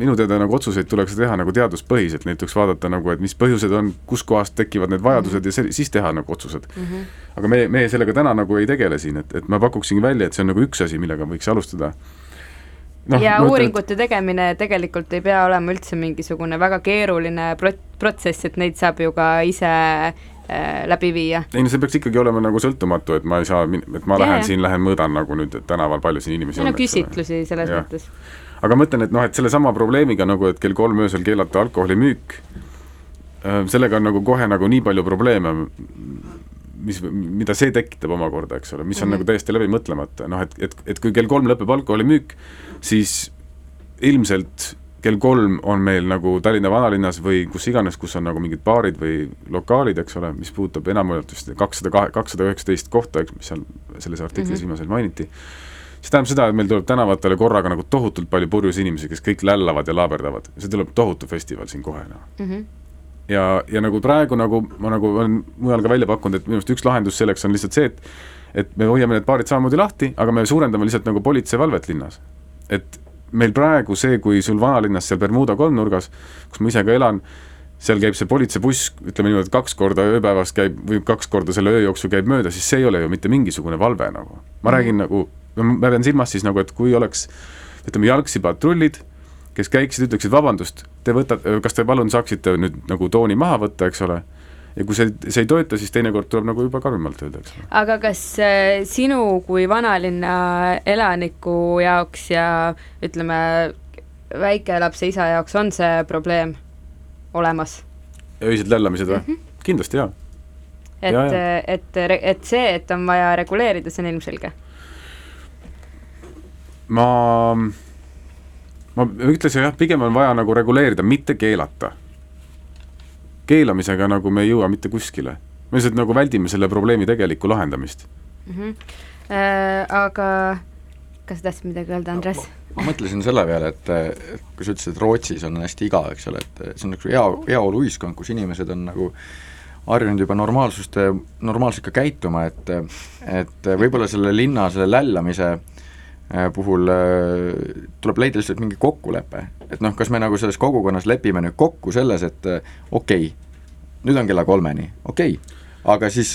Speaker 4: minu teada nagu otsuseid tuleks teha nagu teaduspõhiselt, neid tuleks vaadata nagu, et mis põhjused on, kuskohast tekivad need vajadused mm -hmm. ja see, siis teha nagu otsused mm. -hmm. aga me, me sellega täna nagu ei tegele siin, et, et ma pakuksingi välja, et see on nagu üks asi, millega võiks alustada
Speaker 2: no, ja uuringute tegemine tegelikult ei pea olema üldse mingisugune väga keeruline prot-, protsess, et neid saab ju ka ise äh, läbi viia.
Speaker 4: ei no see peaks ikkagi olema nagu sõltumatu, et ma ei saa, et ma lähen yeah. siin, lähen mõõdan nagu nüüd tänaval, palju siin inimesi
Speaker 2: no, on. küsitlusi selles ja. mõttes.
Speaker 4: aga ma ütlen, et noh, et sellesama probleemiga nagu, et kell kolm öösel keelata alkoholimüük, äh, sellega on nagu kohe nagu nii palju probleeme, mis, mida see tekitab omakorda, eks ole, mis on mm -hmm. nagu täiesti läbi mõtlemata, noh et, et, et kui kell kolm lõpeb alkoholimüük, siis ilmselt kell kolm on meil nagu Tallinna vanalinnas või kus iganes, kus on nagu mingid baarid või lokaalid, eks ole, mis puudutab enamuselt vist kakssada kahe, kakssada üheksateist kohta, eks, mis seal selles artiklis mm -hmm. viimasel mainiti, see tähendab seda, et meil tuleb tänavatele korraga nagu tohutult palju purjus inimesi, kes kõik lällavad ja laaberdavad, see tuleb tohutu festival siin kohe, noh. Mm -hmm ja, ja nagu praegu nagu ma nagu olen mujal ka välja pakkunud, et minu arust üks lahendus selleks on lihtsalt see, et et me hoiame need baarid samamoodi lahti, aga me suurendame lihtsalt nagu politseivalvet linnas. et meil praegu see, kui sul vanalinnas seal Bermuda kolmnurgas, kus ma ise ka elan, seal käib see politseibuss, ütleme niimoodi, et kaks korda ööpäevas käib või kaks korda selle öö jooksul käib mööda, siis see ei ole ju mitte mingisugune valve nagu. ma mm. räägin nagu, ma pean silmas siis nagu, et kui oleks ütleme, jalgsi patrullid kes käiksid, ütleksid vabandust, te võtate, kas te palun saaksite nüüd nagu tooni maha võtta, eks ole, ja kui see, see ei tööta, siis teinekord tuleb nagu juba karmimalt öelda, eks ole.
Speaker 2: aga kas äh, sinu kui vanalinna elaniku jaoks ja ütleme, väikelapse isa jaoks on see probleem olemas?
Speaker 4: öised lällamised või mm? -hmm. kindlasti jaa.
Speaker 2: et, et, et see, et on vaja reguleerida, see on ilmselge?
Speaker 4: ma ma ütlesin jah, pigem on vaja nagu reguleerida, mitte keelata. keelamisega nagu me ei jõua mitte kuskile. me lihtsalt nagu väldime selle probleemi tegelikku lahendamist
Speaker 2: mm. -hmm. Äh, aga kas sa tahtsid midagi öelda, Andres no,?
Speaker 3: ma mõtlesin selle peale, et, et kui sa ütlesid, et Rootsis on hästi igav, eks ole, et see on nagu hea, heaoluühiskond, kus inimesed on nagu harjunud juba normaalsust, normaalselt ka käituma, et et võib-olla selle linna, selle lällamise Äh, puhul äh, tuleb leida lihtsalt mingi kokkulepe, et noh, kas me nagu selles kogukonnas lepime nüüd kokku selles, et äh, okei okay,, nüüd on kella kolmeni, okei okay., aga siis,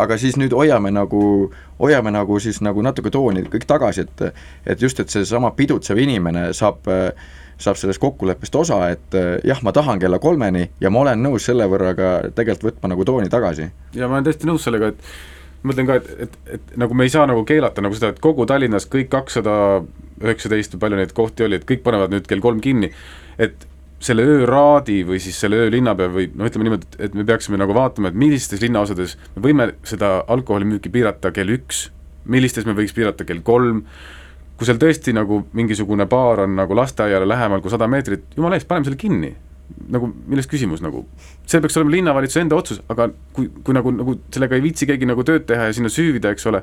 Speaker 3: aga siis nüüd hoiame nagu, hoiame nagu siis nagu natuke tooni kõik tagasi, et et just, et seesama pidutsev inimene saab saab sellest kokkuleppest osa, et jah, ma tahan kella kolmeni ja ma olen nõus selle võrra ka tegelikult võtma nagu tooni tagasi.
Speaker 4: ja ma olen täiesti nõus sellega, et ma mõtlen ka, et, et, et nagu me ei saa nagu keelata nagu seda, et kogu Tallinnas kõik kakssada üheksateist või palju neid kohti oli, et kõik panevad nüüd kell kolm kinni, et selle ööraadi või siis selle öölinnapea või no ütleme niimoodi, et me peaksime nagu vaatama, et millistes linnaosades me võime seda alkoholimüüki piirata kell üks, millistes me võiks piirata kell kolm, kui seal tõesti nagu mingisugune baar on nagu lasteaiale lähemal kui sada meetrit, jumala eest, paneme selle kinni. Nagu milles küsimus nagu, see peaks olema linnavalitsuse enda otsus, aga kui, kui nagu, nagu sellega ei viitsi keegi nagu tööd teha ja sinna süüvida, eks ole,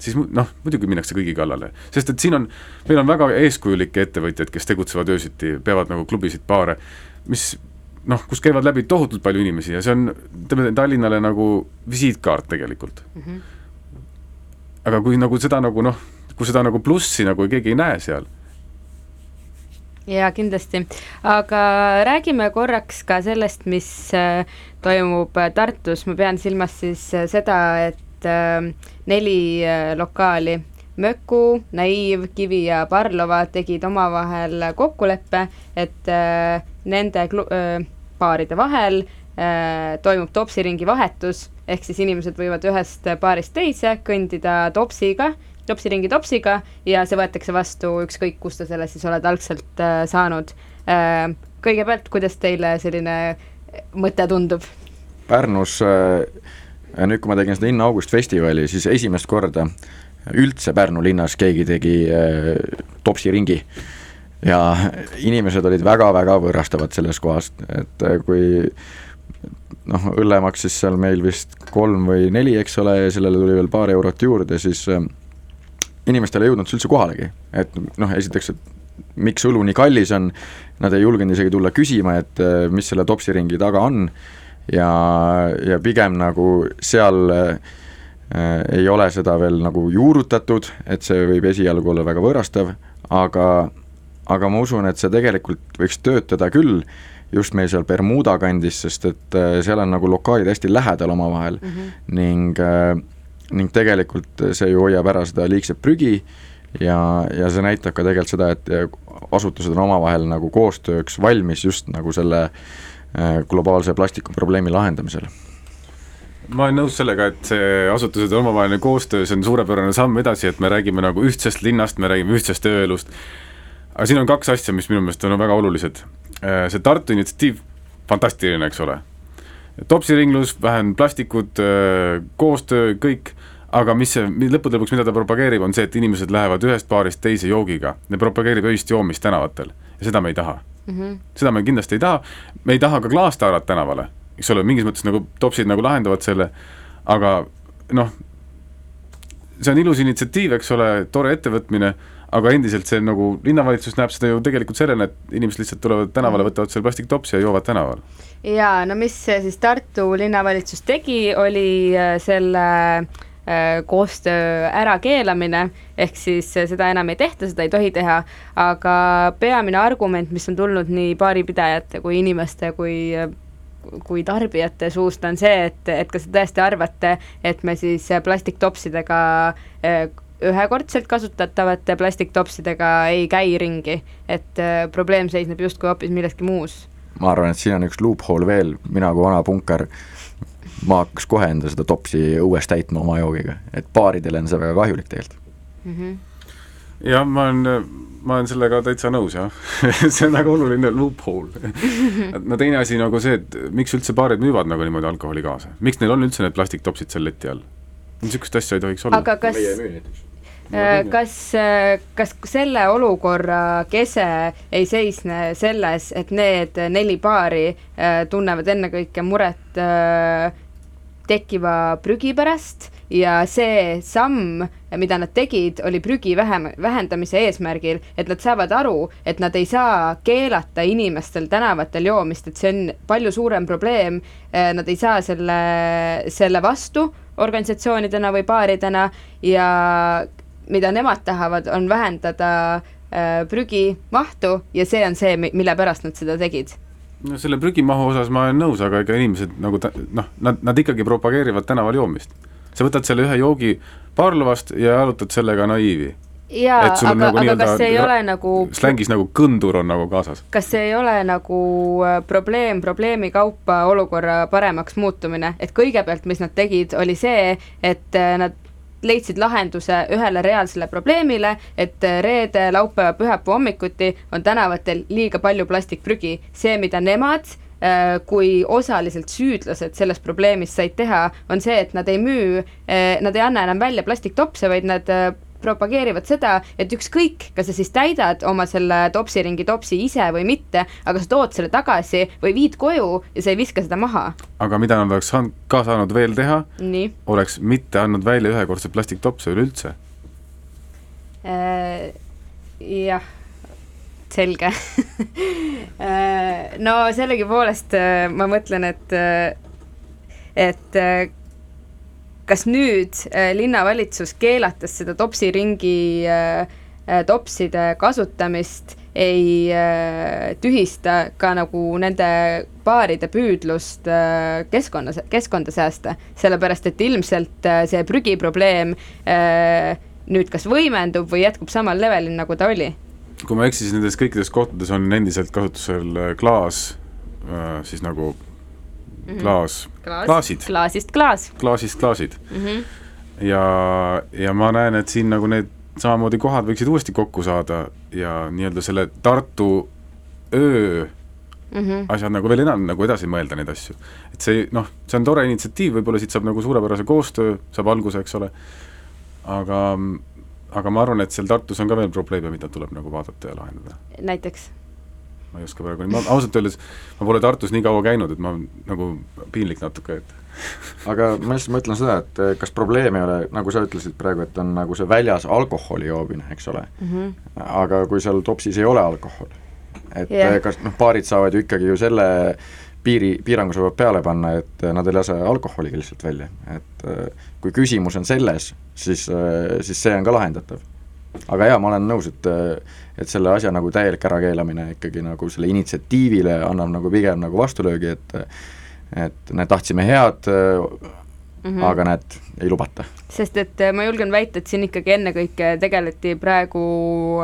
Speaker 4: siis noh, muidugi minnakse kõigi kallale, sest et siin on, meil on väga eeskujulikke ettevõtjaid, kes tegutsevad öösiti, peavad nagu klubisid, baare, mis noh, kus käivad läbi tohutult palju inimesi ja see on, ütleme Tallinnale nagu visiitkaart tegelikult mm. -hmm. aga kui nagu seda nagu noh, kui seda nagu plussi nagu keegi ei näe seal,
Speaker 2: jaa, kindlasti. aga räägime korraks ka sellest, mis äh, toimub äh, Tartus, ma pean silmas siis äh, seda, et äh, neli äh, lokaali, Möku, Naiiv, Kivi ja Parlova tegid omavahel kokkuleppe, et äh, nende äh, baaride vahel äh, toimub topsiringi vahetus, ehk siis inimesed võivad ühest baarist teise kõndida topsiga, topsiringi topsiga ja see võetakse vastu ükskõik, kust sa selle siis oled algselt äh, saanud äh,. kõigepealt, kuidas teile selline mõte tundub?
Speaker 3: Pärnus äh, nüüd, kui ma tegin seda Inno August festivali, siis esimest korda üldse Pärnu linnas keegi tegi äh, topsiringi ja inimesed olid väga-väga võõrastavad sellest kohast, et äh, kui noh, õlle maksis seal meil vist kolm või neli, eks ole, ja sellele tuli veel paar eurot juurde, siis äh, inimestele ei jõudnud see üldse kohalegi, et noh, esiteks, et miks õlu nii kallis on, nad ei julgenud isegi tulla küsima, et äh, mis selle topsiringi taga on. Ja, ja pigem nagu seal äh, ei ole seda veel nagu juurutatud, et see võib esialgu olla väga võõrastav, aga, aga ma usun, et see tegelikult võiks töötada küll just meil seal Bermuda kandis, sest et äh, seal on nagu lokaalid hästi lähedal omavahel. Mm -hmm. ning äh, ning tegelikult see ju hoiab ära seda liigset prügi ja, ja see näitab ka tegelikult seda, et asutused on omavahel nagu koostööks valmis just nagu selle äh, globaalse plastikuprobleemi lahendamisel
Speaker 4: ma olen nõus sellega, et see asutused omavaheline koostöö, see on suurepärane samm edasi, et me räägime nagu ühtsest linnast, me räägime ühtsest ööelust. aga siin on kaks asja, mis minu meelest on väga olulised. see Tartu initsiatiiv, fantastiline, eks ole. topsiringlus, vähem plastikut, koostöö, kõik, aga mis see, lõppude lõpuks, mida ta propageerib, on see, et inimesed lähevad ühest baarist teise joogiga. ta propageerib öist joomist tänavatel ja seda me ei taha mm. -hmm. seda me kindlasti ei taha, me ei taha ka klaastaarat tänavale eks ole, mingis mõttes nagu topsid nagu lahendavad selle, aga noh, see on ilus initsiatiiv, eks ole, tore ettevõtmine, aga endiselt see nagu, linnavalitsus näeb seda ju tegelikult sellena, et inimesed lihtsalt tulevad tänavale, võtavad selle plastiktopsi ja joovad tänaval.
Speaker 2: jaa, no mis siis Tartu linnavalitsus tegi, oli äh, selle äh, koostöö ärakeelamine, ehk siis seda enam ei tehta, seda ei tohi teha, aga peamine argument, mis on tulnud nii baaripidajate kui inimeste kui kui tarbijate suust on see, et, et kas te tõesti arvate, et me siis plastiktopsidega ühekordselt kasutatavate plastiktopsidega ei käi ringi, et probleem seisneb justkui hoopis milleski muus.
Speaker 3: ma arvan, et siin on üks loophole veel, mina kui vana punkar, ma hakkaks kohe enda seda topsi õues täitma oma joogiga, et baaridele on see väga kahjulik tegelikult
Speaker 2: mm. -hmm
Speaker 4: jah, ma olen, ma olen sellega täitsa nõus, jah (laughs) see on väga oluline loophole (laughs) no teine asi nagu see, et miks üldse baarid müüvad nagu niimoodi alkoholi kaasa, miks neil on üldse need plastiktopsid seal leti all? niisugust asja ei tohiks olla.
Speaker 2: aga kas kas, kas selle olukorra kese ei seisne selles, et need neli paari äh, tunnevad ennekõike muret äh, tekkiva prügi pärast ja see samm, mida nad tegid, oli prügi vähem, vähendamise eesmärgil, et nad saavad aru, et nad ei saa keelata inimestel tänavatel joomist, et see on palju suurem probleem, nad ei saa selle, selle vastu organisatsioonidena või baaridena ja mida nemad tahavad, on vähendada äh, prügi mahtu ja see on see, mille pärast nad seda tegid
Speaker 4: no selle prügimahu osas ma olen nõus, aga ega inimesed nagu noh, nad, nad ikkagi propageerivad tänaval joomist sa võtad selle ühe joogi Parlovast ja jalutad sellega naiivi.
Speaker 2: jaa, aga, nagu aga kas see ei ole nagu
Speaker 4: slängis nagu kõndur on nagu kaasas?
Speaker 2: kas see ei ole nagu äh, probleem probleemi kaupa olukorra paremaks muutumine, et kõigepealt, mis nad tegid, oli see, et äh, nad leidsid lahenduse ühele reaalsele probleemile, et äh, reede, laupäeva, pühapäeva hommikuti on tänavatel liiga palju plastikprügi. see, mida nemad äh, kui osaliselt süüdlased selles probleemis said teha, on see, et nad ei müü, nad ei anna enam välja plastiktopse, vaid nad äh, propageerivad seda, et ükskõik, kas sa siis täidad oma selle topsiringi topsi ise või mitte, aga sa tood selle tagasi või viid koju ja sa ei viska seda maha.
Speaker 4: aga mida nad oleks saanud, ka saanud veel teha, oleks mitte andnud välja ühekordseid plastiktopse üleüldse.
Speaker 2: äh, jah, selge (laughs) Äh, no sellegipoolest äh, ma mõtlen, et, äh, et kas nüüd äh, linnavalitsus keelates seda topsiringi äh, äh, topside kasutamist ei tühista ka nagu nende baaride püüdlust keskkonna, keskkonda säästa, sellepärast et ilmselt see prügiprobleem nüüd kas võimendub või jätkub samal levelil, nagu ta oli.
Speaker 4: Kui ma ei eksi, siis nendes kõikides kohtades on endiselt kasutusel klaas, siis nagu klaas, klaasid,
Speaker 2: klaasist klaas
Speaker 4: klaasist klaasid.
Speaker 2: mm. -hmm.
Speaker 4: ja, ja ma näen, et siin nagu need samamoodi kohad võiksid uuesti kokku saada ja nii-öelda selle Tartu öö
Speaker 2: Mm -hmm.
Speaker 4: asjad nagu veel enam nagu edasi mõelda neid asju. et see noh, see on tore initsiatiiv, võib-olla siit saab nagu suurepärase koostöö, saab alguse, eks ole, aga, aga ma arvan, et seal Tartus on ka veel probleeme, mida tuleb nagu vaadata ja lahendada.
Speaker 2: näiteks
Speaker 4: ma ei oska praegu, ma ausalt öeldes, ma pole Tartus nii kaua käinud, et ma nagu piinlik natuke, et (laughs)
Speaker 3: aga ma lihtsalt mõtlen seda, et eh, kas probleem ei ole, nagu sa ütlesid praegu, et on nagu see väljas alkoholi joomine, eks ole
Speaker 2: mm. -hmm.
Speaker 3: aga kui seal topsis ei ole alkoholi, et yeah. kas noh, baarid saavad ju ikkagi ju selle piiri, piirangu saavad peale panna, et nad ei lase alkoholiga lihtsalt välja, et eh, kui küsimus on selles, siis, siis see on ka lahendatav. Aga jaa, ma olen nõus, et et selle asja nagu täielik ärakeelamine ikkagi nagu selle initsiatiivile annab nagu pigem nagu vastulöögi, et et me tahtsime head mm, -hmm. aga näed, ei lubata.
Speaker 2: sest et äh, ma julgen väita, et siin ikkagi ennekõike tegeleti praegu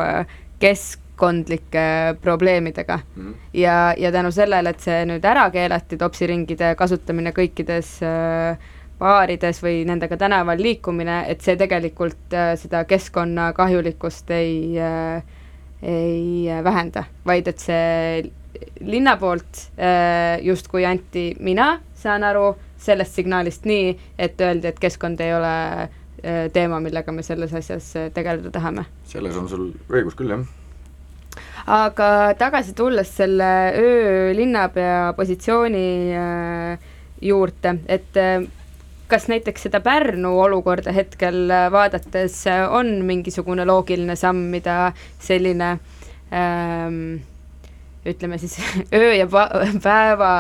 Speaker 2: äh, keskkondlike probleemidega mm. -hmm. ja, ja tänu sellele, et see nüüd ära keelati, topsiringide kasutamine kõikides äh, baarides või nendega tänaval liikumine, et see tegelikult äh, seda keskkonna kahjulikkust ei äh, ei äh, vähenda, vaid et see linna poolt justkui anti, mina saan aru sellest signaalist nii, et öeldi, et keskkond ei ole teema, millega me selles asjas tegeleda tahame.
Speaker 3: selles on sul õigus küll, jah.
Speaker 2: aga tagasi tulles selle öö linnapea positsiooni äh, juurde, et äh, kas näiteks seda Pärnu olukorda hetkel äh, vaadates äh, on mingisugune loogiline samm, mida selline ähm, ütleme siis (laughs) öö ja päeva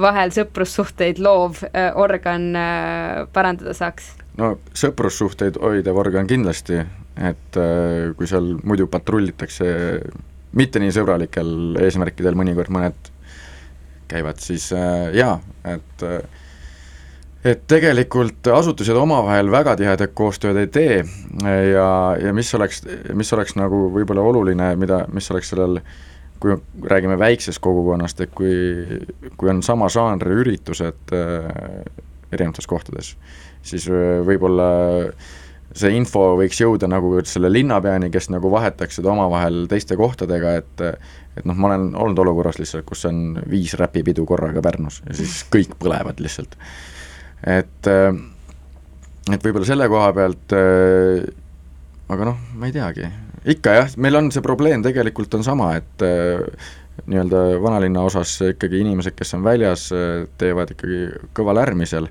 Speaker 2: vahel sõprussuhteid loov äh, organ äh, parandada saaks?
Speaker 3: no sõprussuhteid hoidev organ kindlasti, et äh, kui seal muidu patrullitakse mitte nii sõbralikel eesmärkidel, mõnikord mõned käivad, siis äh, jaa, et äh, et tegelikult asutused omavahel väga tihedat koostööd ei tee ja, ja mis oleks, mis oleks nagu võib-olla oluline, mida, mis oleks sellel kui räägime väiksest kogukonnast, et kui, kui on sama žanri üritused äh, erinevates kohtades, siis äh, võib-olla see info võiks jõuda nagu selle linnapeani, kes nagu vahetaks seda omavahel teiste kohtadega, et et noh, ma olen olnud olukorras lihtsalt, kus on viis räpipidu korraga Pärnus ja siis kõik põlevad lihtsalt. Et, äh, et võib-olla selle koha pealt äh, aga noh, ma ei teagi, ikka jah, meil on see probleem tegelikult on sama, et äh, nii-öelda vanalinna osas ikkagi inimesed, kes on väljas, teevad ikkagi kõva lärmi seal,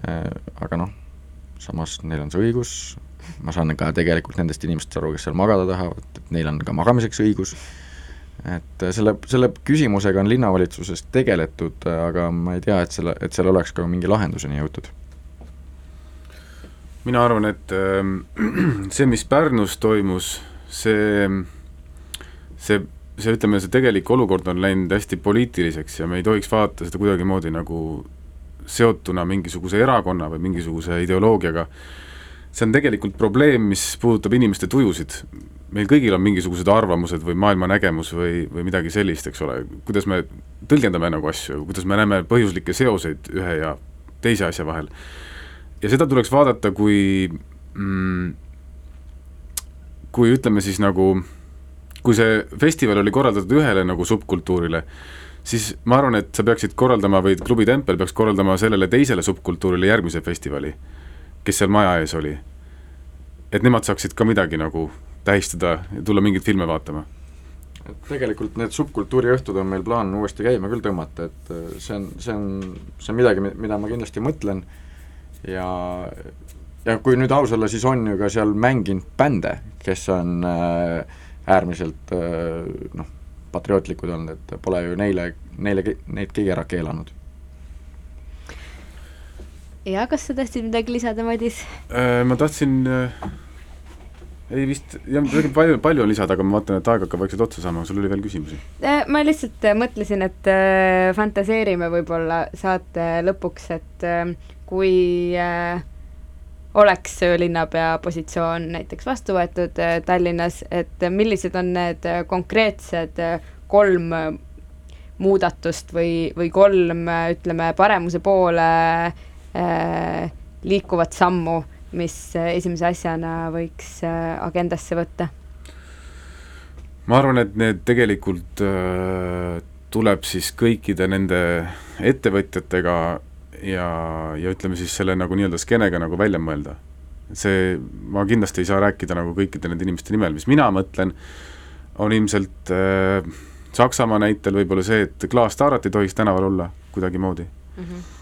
Speaker 3: aga noh, samas neil on see õigus, ma saan ka tegelikult nendest inimestest aru, kes seal magada tahavad, et neil on ka magamiseks õigus, et selle, selle küsimusega on linnavalitsuses tegeletud, aga ma ei tea, et selle, et seal oleks ka mingi lahenduseni jõutud
Speaker 4: mina arvan, et ähm, (clears throat) see, mis Pärnus toimus, see, see, see, ütleme, see tegelik olukord on läinud hästi poliitiliseks ja me ei tohiks vaadata seda kuidagimoodi nagu seotuna mingisuguse erakonna või mingisuguse ideoloogiaga. see on tegelikult probleem, mis puudutab inimeste tujusid. Meil kõigil on mingisugused arvamused või maailmanägemus või, või midagi sellist, eks ole, kuidas me tõlgendame nagu asju, kuidas me näeme põhjuslikke seoseid ühe ja teise asja vahel ja seda tuleks vaadata kui mm, kui ütleme siis nagu, kui see festival oli korraldatud ühele nagu subkultuurile, siis ma arvan, et sa peaksid korraldama või klubi Tempel peaks korraldama sellele teisele subkultuurile järgmise festivali, kes seal maja ees oli. et nemad saaksid ka midagi nagu tähistada ja tulla mingeid filme vaatama
Speaker 3: et tegelikult need subkultuuriõhtud on meil plaan uuesti käima küll tõmmata, et äh, see on, see on, see on midagi, mida ma kindlasti mõtlen ja ja kui nüüd aus olla, siis on ju ka seal mänginud bände, kes on äh, äärmiselt äh, noh, patriootlikud olnud, et pole ju neile, neile, neid keegi ära keelanud.
Speaker 2: ja kas sa tahtsid midagi lisada, Madis?
Speaker 4: Ma tahtsin ei vist, jah, palju, palju on lisada, aga ma vaatan, et aeg hakkab vaikselt otsa saama, sul oli veel küsimusi?
Speaker 2: Äh, ma lihtsalt äh, mõtlesin, et äh, fantaseerime võib-olla saate lõpuks, et kui oleks linnapea positsioon näiteks vastu võetud Tallinnas, et millised on need konkreetsed kolm muudatust või, või kolm, ütleme, paremuse poole liikuvat sammu, mis äh, esimese asjana võiks äh, agendasse võtta?
Speaker 4: ma arvan, et need tegelikult äh, tuleb siis kõikide nende ettevõtjatega ja, ja ütleme siis selle nagu nii-öelda skeenega nagu välja mõelda. see, ma kindlasti ei saa rääkida nagu kõikide nende inimeste nimel, mis mina mõtlen, on ilmselt äh, Saksamaa näitel võib-olla see, et klaastaarat ei tohiks tänaval olla kuidagimoodi
Speaker 2: mm. -hmm.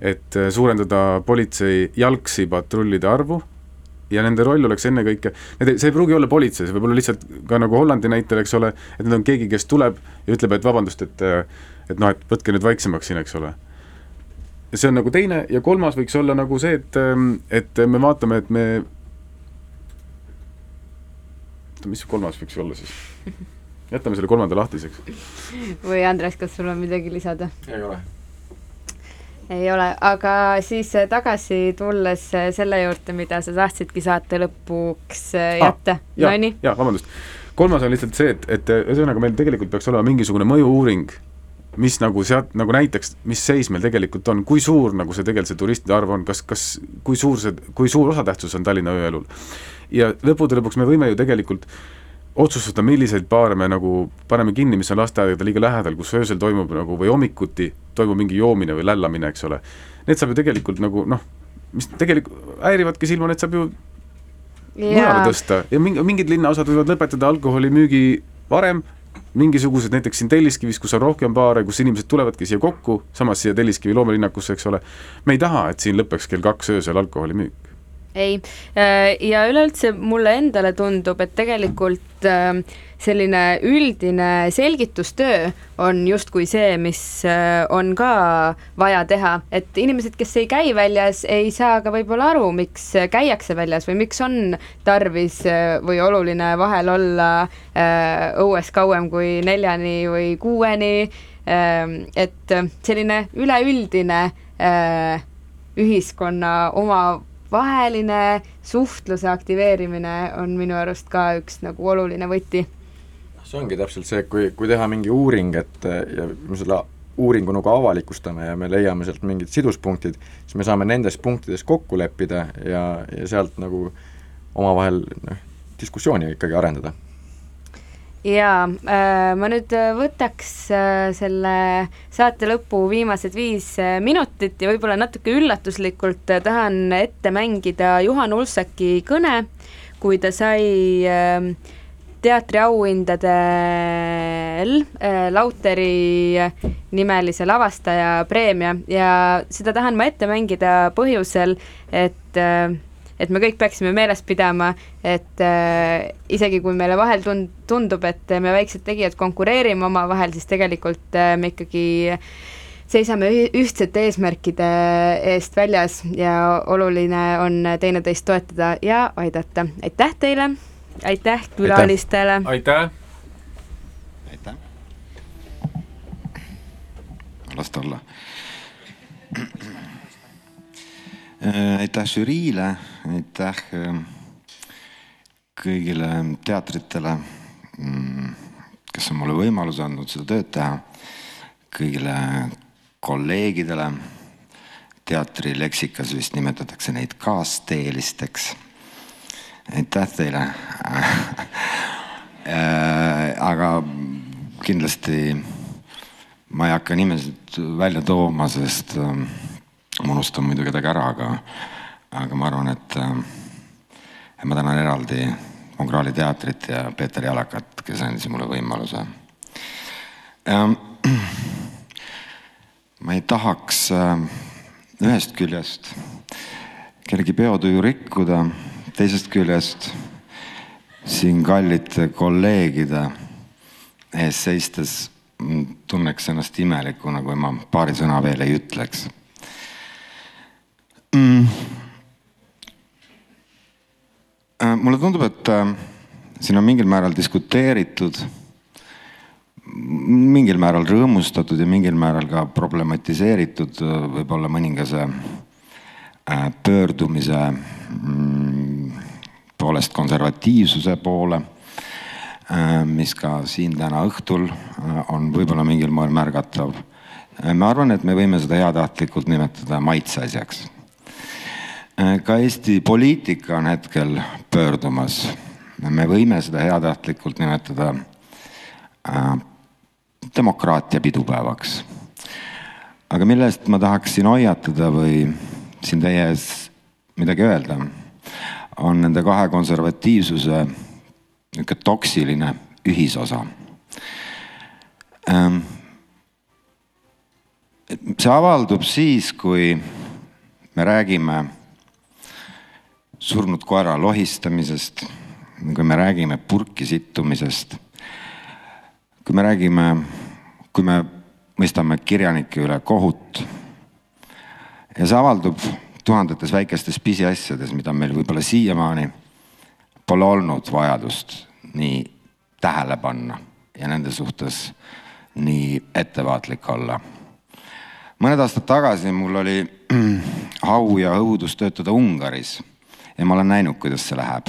Speaker 4: Et äh, suurendada politsei jalgsi patrullide arvu ja nende roll oleks ennekõike, need, see ei pruugi olla politsei, see võib olla lihtsalt ka nagu Hollandi näitel, eks ole, et need on keegi, kes tuleb ja ütleb, et vabandust, et et noh, et võtke nüüd vaiksemaks siin, eks ole. see on nagu teine ja kolmas võiks olla nagu see, et, et me vaatame, et me oota, mis kolmas võiks olla siis? (laughs) jätame selle kolmanda lahtiseks.
Speaker 2: või Andres, kas sul on midagi lisada?
Speaker 3: ei ole.
Speaker 2: Ei ole, aga siis äh, tagasi tulles äh, selle juurde, mida sa tahtsidki saate lõpuks äh, jätta ah,. Nonii,
Speaker 4: jaa, vabandust. kolmas on lihtsalt see, et, et ühesõnaga meil tegelikult peaks olema mingisugune mõju-uuring, mis nagu sealt, nagu näitaks, mis seis meil tegelikult on, kui suur nagu see tegelikult see turistide arv on, kas, kas, kui suur see, kui suur osatähtsus on Tallinna ööelul. ja lõppude lõpuks me võime ju tegelikult otsustada, milliseid baare me nagu paneme kinni, mis on lasteaedade liiga lähedal, kus öösel toimub nagu või hommikuti toimub mingi joomine või lällamine, eks ole. Need saab ju tegelikult nagu noh, mis tegelikult häirivadki silma, need saab ju mujale tõsta. Ja mingi, mingid linnaosad võivad lõpetada alkoholimüügi varem, mingisugused näiteks siin Telliskivis, kus on rohkem baare, kus inimesed tulevadki siia kokku, samas siia Telliskivi loomelinnakusse, eks ole, me ei taha, et siin lõpeks kell kaks öösel alkoholimüük
Speaker 2: ei, ja üleüldse mulle endale tundub, et tegelikult äh, selline üldine selgitustöö on justkui see, mis äh, on ka vaja teha, et inimesed, kes ei käi väljas, ei saa ka võib-olla aru, miks käiakse väljas või miks on tarvis äh, või oluline vahel olla õues kauem kui neljani või kuueni, et selline üleüldine ühiskonna oma vaheline suhtluse aktiveerimine on minu arust ka üks nagu oluline võti.
Speaker 3: see ongi täpselt see, kui, kui teha mingi uuring, et ja me selle uuringu nagu avalikustame ja me leiame sealt mingid siduspunktid, siis me saame nendes punktides kokku leppida ja, ja sealt nagu omavahel noh, diskussiooni ikkagi arendada
Speaker 2: jaa äh,, ma nüüd äh, võtaks äh, selle saate lõpu viimased viis minutit ja võib-olla natuke üllatuslikult tahan ette mängida Juhan Ulsaki kõne, kui ta sai äh, teatriauhindadel Lauteri nimelise lavastaja preemia ja seda tahan ma ette mängida põhjusel, et äh, et me kõik peaksime meeles pidama, et äh, isegi kui meile vahel tund-, tundub, et me väiksed tegijad konkureerime omavahel, siis tegelikult äh, me ikkagi seisame üh-, ühtsete eesmärkide eest väljas ja oluline on teineteist toetada ja aidata. aitäh teile, aitäh külalistele!
Speaker 4: aitäh!
Speaker 5: aitäh! las ta olla. Aitäh žüriile, aitäh äh, kõigile teatritele, mm, kes on mulle võimaluse andnud seda tööd teha, kõigile kolleegidele, teatrileksikas vist nimetatakse neid kaasteelisteks. Aitäh teile. (laughs) Äh, aga kindlasti ma ei hakka nimesid välja tooma, sest ähm, ma unustan muidu kedagi ära, aga, aga ma arvan, et ähm, et ma tänan eraldi Mongraali teatrit ja Peeter Jalakat, kes andis mulle võimaluse. Ähm, ma ei tahaks ähm, ühest küljest kellegi peotuju rikkuda, teisest küljest siin kallite kolleegide ees seistes mm, tunneks ennast imelikuna, kui ma paari sõna veel ei ütleks mm.. Äh, mulle tundub, et äh, siin on mingil määral diskuteeritud, mingil määral rõõmustatud ja mingil määral ka problematiseeritud äh, võib-olla mõningase pöördumise mm, poolest konservatiivsuse poole, mis ka siin täna õhtul on võib-olla mingil moel märgatav. ma arvan, et me võime seda heatahtlikult nimetada maitseasjaks ka Eesti poliitika on hetkel pöördumas. me võime seda heatahtlikult nimetada äh, demokraatia pidupäevaks. aga mille eest ma tahaksin hoiatada või siin teie ees midagi öelda, on nende kahe konservatiivsuse niisugune toksiline ühisosa ähm,. see avaldub siis, kui me räägime surnud koera lohistamisest, kui me räägime purki sittumisest, kui me räägime, kui me mõistame kirjanike üle kohut ja see avaldub tuhandetes väikestes pisiasjades, mida meil võib-olla siiamaani pole olnud vajadust nii tähele panna ja nende suhtes nii ettevaatlik olla. mõned aastad tagasi mul oli (clears throat) au ja õudus töötada Ungaris ja ma olen näinud, kuidas see läheb.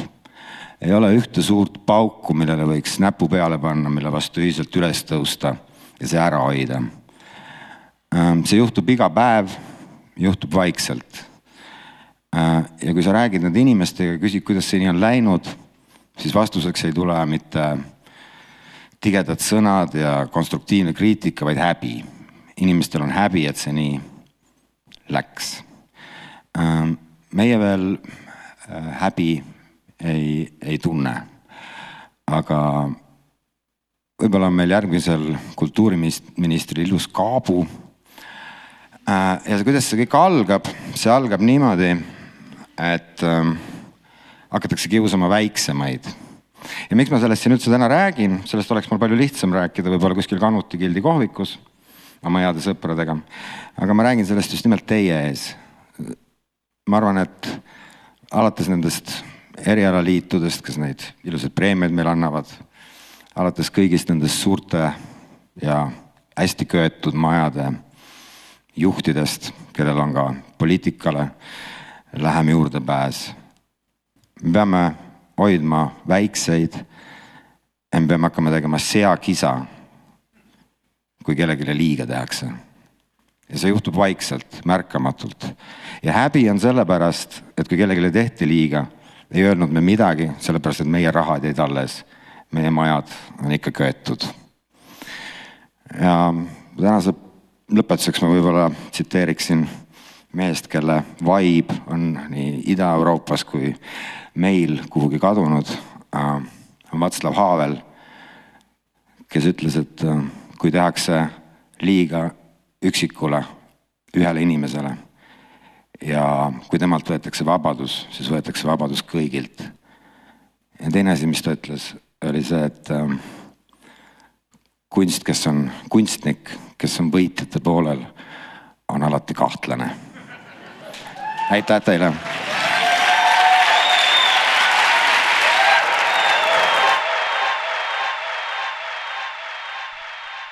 Speaker 5: ei ole ühte suurt pauku, millele võiks näpu peale panna, mille vastu ühiselt üles tõusta ja see ära hoida. Ähm, see juhtub iga päev, juhtub vaikselt. Äh, ja kui sa räägid nende inimestega, küsid, kuidas see nii on läinud, siis vastuseks ei tule mitte tigedad sõnad ja konstruktiivne kriitika, vaid häbi. inimestel on häbi, et see nii läks. Ähm, meie veel häbi ei, ei tunne. aga võib-olla on meil järgmisel kultuuriministril ilus kaabu. Äh, ja kuidas see kõik algab, see algab niimoodi, et ähm, hakatakse kiusama väiksemaid. ja miks ma sellest siin üldse täna räägin, sellest oleks mul palju lihtsam rääkida võib-olla kuskil Kannuti gildi kohvikus oma heade sõpradega. aga ma räägin sellest just nimelt teie ees. ma arvan, et alates nendest erialaliitudest, kes neid ilusaid preemiaid meile annavad, alates kõigist nendest suurte ja hästi köetud majade juhtidest, kellel on ka poliitikale lähem juurdepääs. me peame hoidma väikseid ja me peame hakkama tegema seakisa, kui kellelegi liiga tehakse ja see juhtub vaikselt, märkamatult. ja häbi on sellepärast, et kui kellelegi tehti liiga, ei öelnud me midagi, sellepärast et meie rahad jäid alles. meie majad on ikka köetud. ja tänase lõpetuseks ma võib-olla tsiteeriksin meest, kelle vibe on nii Ida-Euroopas kui meil kuhugi kadunud äh,, Václav Havel, kes ütles, et äh, kui tehakse liiga üksikule, ühele inimesele. ja kui temalt võetakse vabadus, siis võetakse vabadus kõigilt. ja teine asi, mis ta ütles, oli see, et äh, kunst, kes on kunstnik, kes on võitjate poolel, on alati kahtlane. aitäh teile